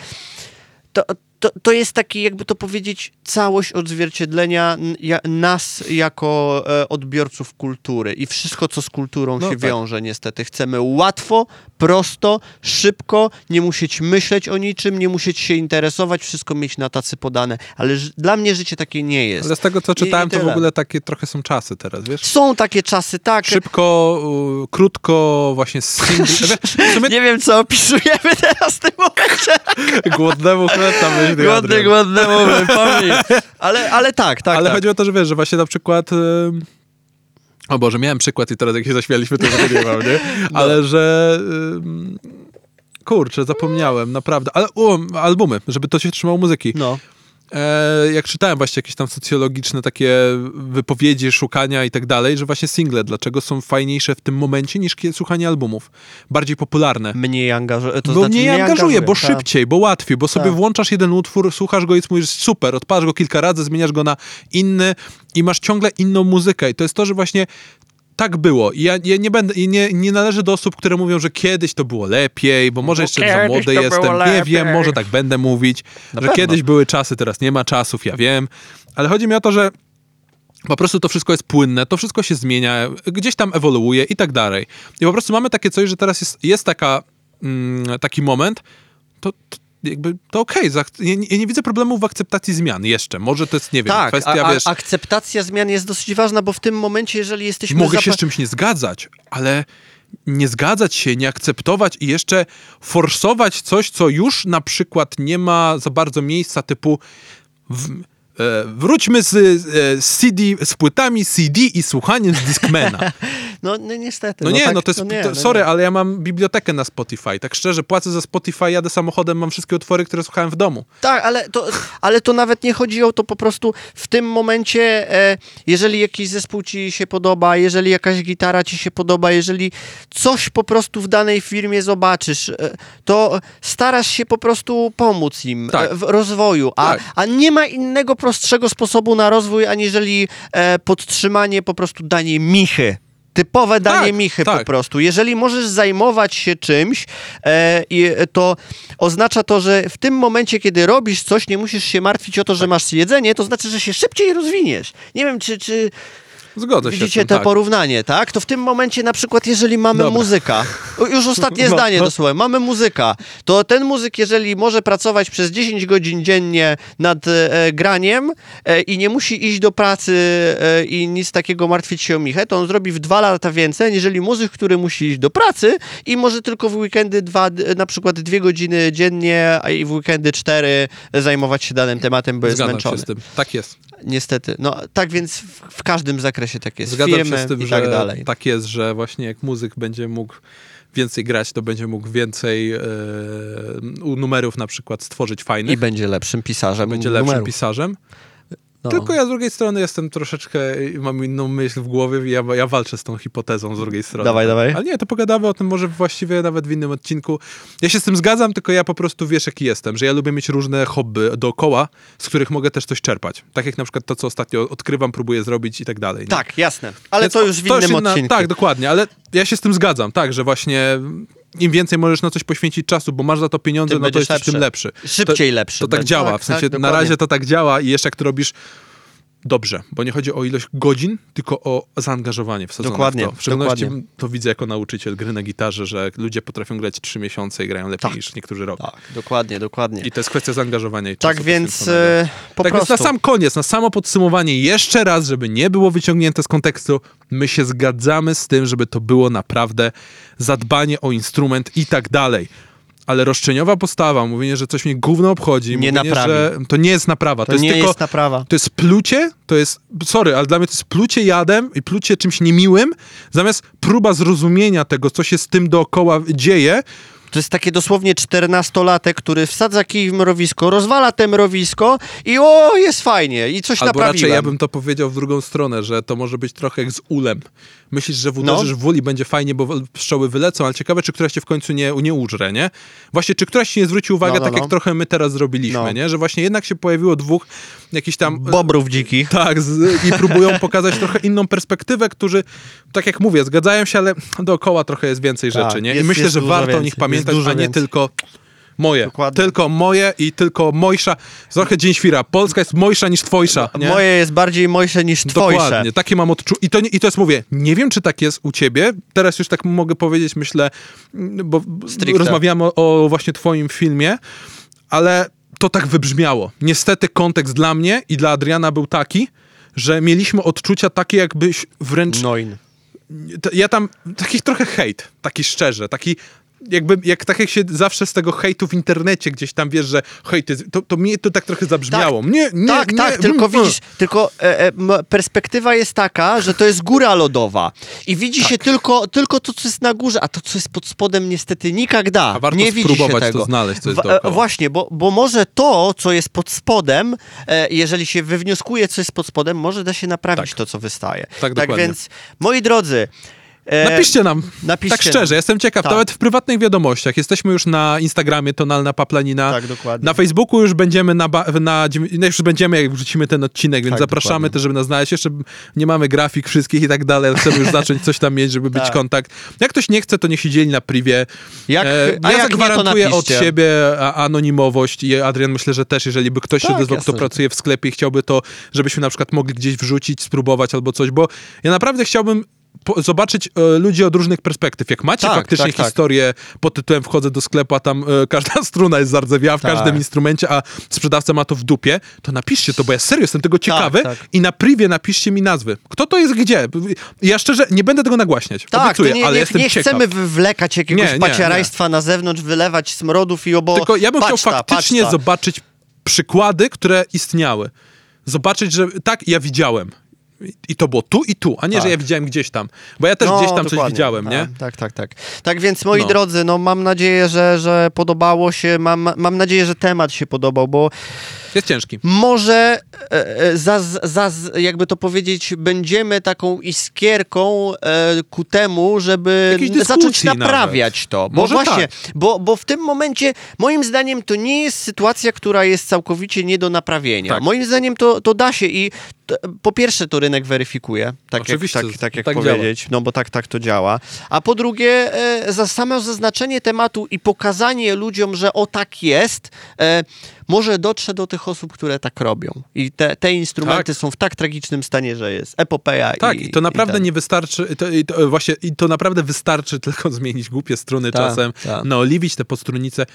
to, to, to jest taki, jakby to powiedzieć, całość odzwierciedlenia nas jako e, odbiorców kultury i wszystko, co z kulturą No się tak. wiąże, niestety. Chcemy łatwo, prosto, szybko, nie musieć myśleć o niczym, nie musieć się interesować, wszystko mieć na tacy podane. Ale dla mnie życie takie nie jest. Ale z tego, co czytałem, to w ogóle takie trochę są czasy teraz, wiesz? Są takie czasy, tak. Szybko, u, krótko, właśnie. W sumie Nie wiem, co opisujemy teraz w tym momencie. głodnemu chleb tam myśli Głodny, Adrian. głodny moment, pomnij. Ale, ale tak, tak, Ale tak. chodzi o to, że wiesz, że właśnie na przykład... O Boże, miałem przykład i teraz jak się zaśmialiśmy, to już nie mam, nie? No. Ale że... ym, Kurczę, zapomniałem, naprawdę. Ale o, albumy, żeby to się trzymało muzyki. No. E, jak czytałem właśnie jakieś tam socjologiczne takie wypowiedzi, szukania i tak dalej, że właśnie single, dlaczego są fajniejsze w tym momencie niż słuchanie albumów. Bardziej popularne. Mniej angażuje. To bo znaczy mniej angażuje, bo tak. szybciej, bo łatwiej, bo sobie Tak. włączasz jeden utwór, słuchasz go i mówisz super, odpalasz go kilka razy, zmieniasz go na inny i masz ciągle inną muzykę. I to jest to, że właśnie tak było. I ja, ja nie będę, nie, nie należę do osób, które mówią, że kiedyś to było lepiej, bo może Bo jeszcze za młody jestem. Nie wiem, może tak będę mówić, Na że pewno. kiedyś były czasy, teraz nie ma czasów, ja wiem. Ale chodzi mi o to, że po prostu to wszystko jest płynne, to wszystko się zmienia, gdzieś tam ewoluuje i tak dalej. I po prostu mamy takie coś, że teraz jest, jest taka, mm, taki moment, to, to jakby to okej, zak- ja, nie- ja nie widzę problemu w akceptacji zmian jeszcze. Może to jest, nie wiem, Tak, kwestia, a, a, wiesz, akceptacja zmian jest dosyć ważna, bo w tym momencie, jeżeli jesteśmy... mogę się z czymś nie zgadzać, ale nie zgadzać się, nie akceptować i jeszcze forsować coś, co już na przykład nie ma za bardzo miejsca, typu w, e, wróćmy z, e, z CD, z płytami CD i słuchaniem z Discmana. No, no niestety. No nie, tak, no to jest, nie, to, no sorry, ale ja mam bibliotekę na Spotify. Tak szczerze, płacę za Spotify, jadę samochodem, mam wszystkie utwory, które słuchałem w domu. Tak, ale to, ale to nawet nie chodzi o to po prostu w tym momencie, e, jeżeli jakiś zespół ci się podoba, jeżeli jakaś gitara ci się podoba, jeżeli coś po prostu w danej firmie zobaczysz, e, to starasz się po prostu pomóc im Tak. e, w rozwoju, a, Tak. a nie ma innego prostszego sposobu na rozwój, aniżeli e, podtrzymanie po prostu danie michy Typowe danie Tak, michy tak. po prostu. Jeżeli możesz zajmować się czymś, e, to oznacza to, że w tym momencie, kiedy robisz coś, nie musisz się martwić o to, że Tak. masz jedzenie, to znaczy, że się szybciej rozwiniesz. Nie wiem, czy, czy Zgodzę się z widzicie to tak. porównanie, tak? To w tym momencie na przykład, jeżeli mamy Dobra. muzyka, już ostatnie No, zdanie no. dosłownie, mamy muzyka, to ten muzyk, jeżeli może pracować przez 10 godzin dziennie nad e, graniem e, i nie musi iść do pracy e, i nic takiego martwić się o Michę, to on zrobi w dwa lata więcej, niżeli muzyk, który musi iść do pracy i może tylko w weekendy dwa, na przykład dwie godziny dziennie, a i w weekendy cztery zajmować się danym tematem, bo jest Zgadzam zmęczony. się z tym. Tak jest. Niestety. No tak więc w, w każdym zakresie tak jest. Zgadzam Firmy się z tym, i że tak dalej. tak jest, że właśnie jak muzyk będzie mógł więcej grać, to będzie mógł więcej u numerów na przykład stworzyć I fajnych. będzie lepszym pisarzem. będzie lepszym numerów. pisarzem. No. Tylko ja z drugiej strony jestem troszeczkę, mam inną myśl w głowie i ja, ja walczę z tą hipotezą z drugiej strony. Dawaj, dawaj. Ale nie, to pogadamy o tym może właściwie nawet w innym odcinku. Ja się z tym zgadzam, tylko ja po prostu wiesz jaki jestem, że ja lubię mieć różne hobby dookoła, z których mogę też coś czerpać. Tak jak na przykład to, co ostatnio odkrywam, próbuję zrobić i tak dalej. nie? Tak, jasne. Ale Więc to już w innym inna- odcinku. Tak, dokładnie, ale ja się z tym zgadzam, tak, że właśnie im więcej możesz na coś poświęcić czasu, bo masz za to pieniądze, Tym no to jesteś tym lepszy. Szybciej to, lepszy To tak działa, Tak, w sensie tak, na razie to tak działa i jeszcze jak to robisz dobrze, bo nie chodzi o ilość godzin, tylko o zaangażowanie wsadzone Dokładnie, w to. W szczególności dokładnie. to widzę jako nauczyciel gry na gitarze, że ludzie potrafią grać trzy miesiące i grają lepiej Tak. niż niektórzy rok. Tak, dokładnie, dokładnie. I to jest kwestia zaangażowania i tak czasu więc poświęconego. e, po tak prostu. więc na sam koniec, na samo podsumowanie, jeszcze raz, żeby nie było wyciągnięte z kontekstu, my się zgadzamy z tym, żeby to było naprawdę zadbanie o instrument i tak dalej. Ale roszczeniowa postawa, mówienie, że coś mnie gówno obchodzi, Nie mówienie, naprawi. że to nie jest naprawa. to jest nie tylko, jest naprawa. to jest plucie, to jest, sorry, ale dla mnie to jest plucie jadem i plucie czymś niemiłym, zamiast próba zrozumienia tego, co się z tym dookoła dzieje, To jest takie dosłownie 14-latek, który wsadza kij w mrowisko, rozwala te mrowisko i o, jest fajnie i coś Albo naprawiłem. raczej ja bym to powiedział w drugą stronę, że to może być trochę jak z ulem. Myślisz, że w No. uderzysz w ul i będzie fajnie, bo w- pszczoły wylecą, ale ciekawe, czy któraś cię w końcu nie, nie użre, nie? Właśnie, czy któraś ci nie zwróci uwagi, No, no, tak no. jak trochę my teraz zrobiliśmy, No. nie? Że właśnie jednak się pojawiło dwóch jakichś tam... Bobrów dzikich. Tak, z, i próbują pokazać trochę inną perspektywę, którzy, tak jak mówię, zgadzają się, ale dookoła trochę jest więcej Tak, rzeczy, nie? I jest- myślę, jest że warto o więcej, nich jest pamiętać, a nie więcej. tylko moje. Dokładnie. Tylko moje i tylko mojsza. Trochę dzień świra. Polska jest mojsza niż twojsza, nie? Moje jest bardziej mojsze niż twojsze. Dokładnie, takie mam odczucie. I to, I to jest, mówię, nie wiem, czy tak jest u ciebie. Teraz już tak mogę powiedzieć, myślę, bo Stricte. rozmawiamy o, o właśnie twoim filmie, ale to tak wybrzmiało. Niestety kontekst dla mnie i dla Adriana był taki, że mieliśmy odczucia takie, jakbyś wręcz Noin. ja tam taki trochę hejt, taki szczerze, taki jakby, jak tak jak się zawsze z tego hejtu w internecie gdzieś tam wiesz, że jest- to, to mnie to tak trochę zabrzmiało. Nie, nie, tak, nie, tak, tylko mm, widzisz, tylko e, e, perspektywa jest taka, że to jest góra lodowa i widzi Tak. się tylko, tylko to, co jest na górze, a to, co jest pod spodem niestety nigdy. A warto nie widzi się spróbować to tego. znaleźć, co jest W- e. Właśnie, bo, bo może to, co jest pod spodem, e, jeżeli się wywnioskuje, co jest pod spodem, może da się naprawić Tak. to, co wystaje. Tak, dokładnie. więc, moi drodzy, e, Napiszcie nam. napiszcie tak szczerze, nam. jestem ciekaw. Tak. Nawet w prywatnych wiadomościach. Jesteśmy już na Instagramie Tonalna Paplanina. Tak, dokładnie. Na Facebooku już będziemy na, na dziewię- no już będziemy, jak wrzucimy ten odcinek, więc Tak, zapraszamy dokładnie. też, żeby nas znaleźć. Jeszcze nie mamy grafik wszystkich i tak dalej, ale chcemy już zacząć coś tam mieć, żeby być Tak. kontakt. Jak ktoś nie chce, to niech się dzieli na privie. Jak- E, a ja jak zagwarantuję od siebie anonimowość i Adrian myślę, że też, jeżeli by ktoś się Tak, odezwał, kto pracuje w sklepie i chciałby to, żebyśmy na przykład mogli gdzieś wrzucić, spróbować albo coś, bo ja naprawdę chciałbym po, zobaczyć e, ludzi od różnych perspektyw. Jak macie Tak, faktycznie tak, tak. historię pod tytułem wchodzę do sklepu, a tam e, każda struna jest zardzewiała w Tak. każdym instrumencie, a sprzedawca ma to w dupie, to napiszcie to, bo ja serio jestem tego ciekawy tak. i na privie napiszcie mi nazwy. Kto to jest gdzie? Ja szczerze nie będę tego nagłaśniać, Tak, obiecuję, nie, ale nie, jestem nie ciekaw. chcemy wywlekać jakiegoś Nie, nie, na zewnątrz, wylewać smrodów i obo... Tylko ja bym patrz chciał faktycznie patrz ta. zobaczyć przykłady, które istniały. Zobaczyć, że tak, ja widziałem. I- to było tu i tu, a nie, Tak. że ja widziałem gdzieś tam. Bo ja też No, gdzieś tam coś dokładnie. widziałem, tak, nie? Tak, tak, tak. Tak więc, moi No. drodzy, no mam nadzieję, że, że podobało się, mam, mam nadzieję, że temat się podobał, bo Jest ciężki. może e, e, za, za, jakby to powiedzieć, będziemy taką iskierką e, ku temu, żeby zacząć naprawiać to. Bo Może właśnie, tak. bo, bo w tym momencie, moim zdaniem, to nie jest sytuacja, która jest całkowicie nie do naprawienia. Tak. Moim zdaniem to, to da się i to, po pierwsze to rynek weryfikuje, tak Oczywiście, jak, tak, tak jak tak powiedzieć, no bo tak, tak to działa. A po drugie, e, za samo zaznaczenie tematu i pokazanie ludziom, że o tak jest, e, może dotrze do tych osób, które tak robią. I te, te instrumenty Tak. są w tak tragicznym stanie, że jest epopeja. Tak, i, i to naprawdę i ten. nie wystarczy, to, i to, właśnie, i to naprawdę wystarczy tylko zmienić głupie struny Tak, czasem, tak. naoliwić te podstrunice.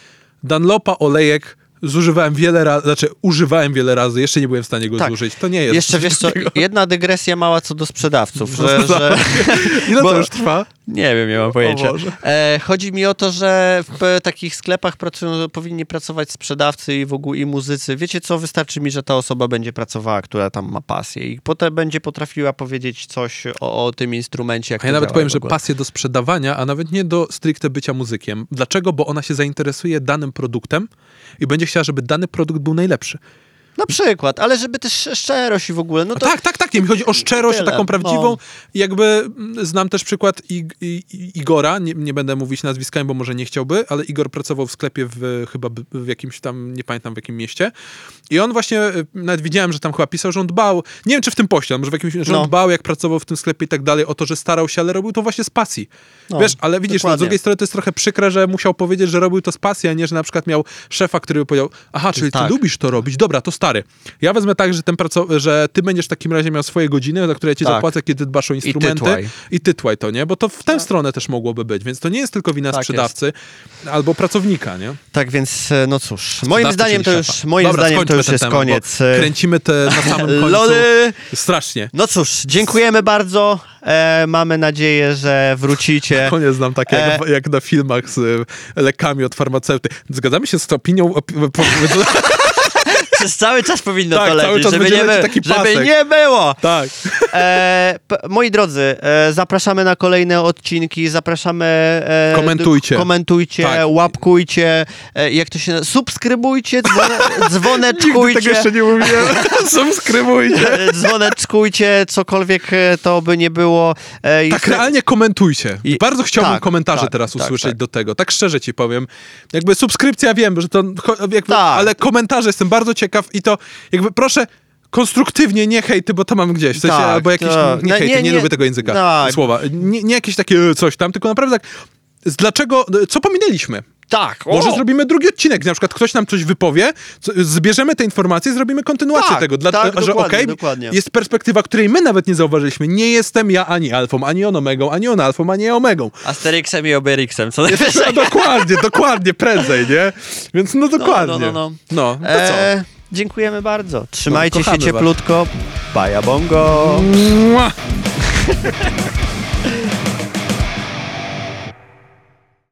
Dunlopa olejek zużywałem wiele razy, znaczy używałem wiele razy, jeszcze nie byłem w stanie go Tak. zużyć. To nie jest Jeszcze wiesz co, jedna dygresja mała co do sprzedawców, że, no, że Ile bo- to już trwa? Nie wiem, nie mam pojęcia. E, chodzi mi o to, że w takich sklepach pracują, powinni pracować sprzedawcy i w ogóle i muzycy. Wiecie co, wystarczy mi, że ta osoba będzie pracowała, która tam ma pasję i potem będzie potrafiła powiedzieć coś o, o tym instrumencie. Ja nawet powiem, że pasję do sprzedawania, a nawet nie do stricte bycia muzykiem. Dlaczego? Bo ona się zainteresuje danym produktem i będzie chciała, żeby dany produkt był najlepszy. Na przykład, ale żeby też szczerość i w ogóle, no No to... tak, tak, tak. Nie, mi chodzi o szczerość, o tyle, taką prawdziwą. no. Jakby mm, znam też przykład I, Igora, nie, nie będę mówić nazwiskami, bo może nie chciałby, ale Igor pracował w sklepie w chyba w jakimś tam, nie pamiętam w jakim mieście. I on właśnie, y, nawet widziałem, że tam chyba pisał, że on dbał, nie wiem czy w tym poście, może w jakimś, że No. on dbał, jak pracował w tym sklepie i tak dalej, o to, że starał się, ale robił to właśnie z pasji. No, Wiesz, ale widzisz, no, z drugiej strony to jest trochę przykre, że musiał powiedzieć, że robił to z pasji, a nie, że na przykład miał szefa, który by powiedział, aha, czyli ty Tak. lubisz to robić, dobra, to stary. Ja wezmę tak, że, ten że ty będziesz w takim razie miał swoje godziny, za które ja ci Tak. zapłacę, kiedy dbasz o instrumenty tytłaj. i tytłaj to, nie? Bo to w tę stronę też mogłoby być, więc to nie jest tylko wina Tak sprzedawcy albo pracownika, nie? Tak więc, e, no cóż, moim Sprzedawcy, zdaniem to już, moim Dobra, zdaniem to już jest temat, koniec. e, Kręcimy te na samym końcu. Lody! Strasznie. No cóż, dziękujemy bardzo. E, mamy nadzieję, że wrócicie. Koniec znam takie jak, E. jak na filmach z lekami od farmaceuty. Zgadzamy się z opinią. Opi- po- Przez cały czas powinno Tak, to lecieć, żeby, nie, by, taki żeby pasek. nie było. tak. E, moi drodzy, e, zapraszamy na kolejne odcinki, zapraszamy... E, Komentujcie. Komentujcie, Tak. łapkujcie, e, jak to się... Subskrybujcie, dzwone, Nigdy dzwoneczkujcie. tego jeszcze nie mówiłem. Subskrybujcie. e, Dzwoneczkujcie, cokolwiek e, to by nie było. Tak, realnie komentujcie. I- Bardzo chciałbym tak, komentarze tak, teraz tak, usłyszeć tak. do tego. Tak szczerze ci powiem. Jakby subskrypcja wiem, że to. Jakby, Tak. Ale komentarze jestem bardzo ciekaw i to jakby proszę. Konstruktywnie, nie hejty, bo to mam gdzieś. W sensie, Tak, albo jakieś. tak. Nie, No, hejty, nie, nie, nie- lubię tego języka. tak. Słowa. Nie, nie jakieś takie e, coś tam, tylko naprawdę tak. Dlaczego, co pominęliśmy? Tak, Może o! zrobimy drugi odcinek, na przykład ktoś nam coś wypowie, co, zbierzemy te informacje, zrobimy kontynuację Tak, tego, dla, tak, że okej, dokładnie. jest perspektywa, której my nawet nie zauważyliśmy. Nie jestem ja ani alfą, ani on omegą, ani on alfą, ani omegą. Asterixem i Obelixem, co A dokładnie, dokładnie, prędzej, nie? Więc no dokładnie. no, no. No, to co? Dziękujemy bardzo. Trzymajcie No, się cieplutko. Baja bongo. Mua!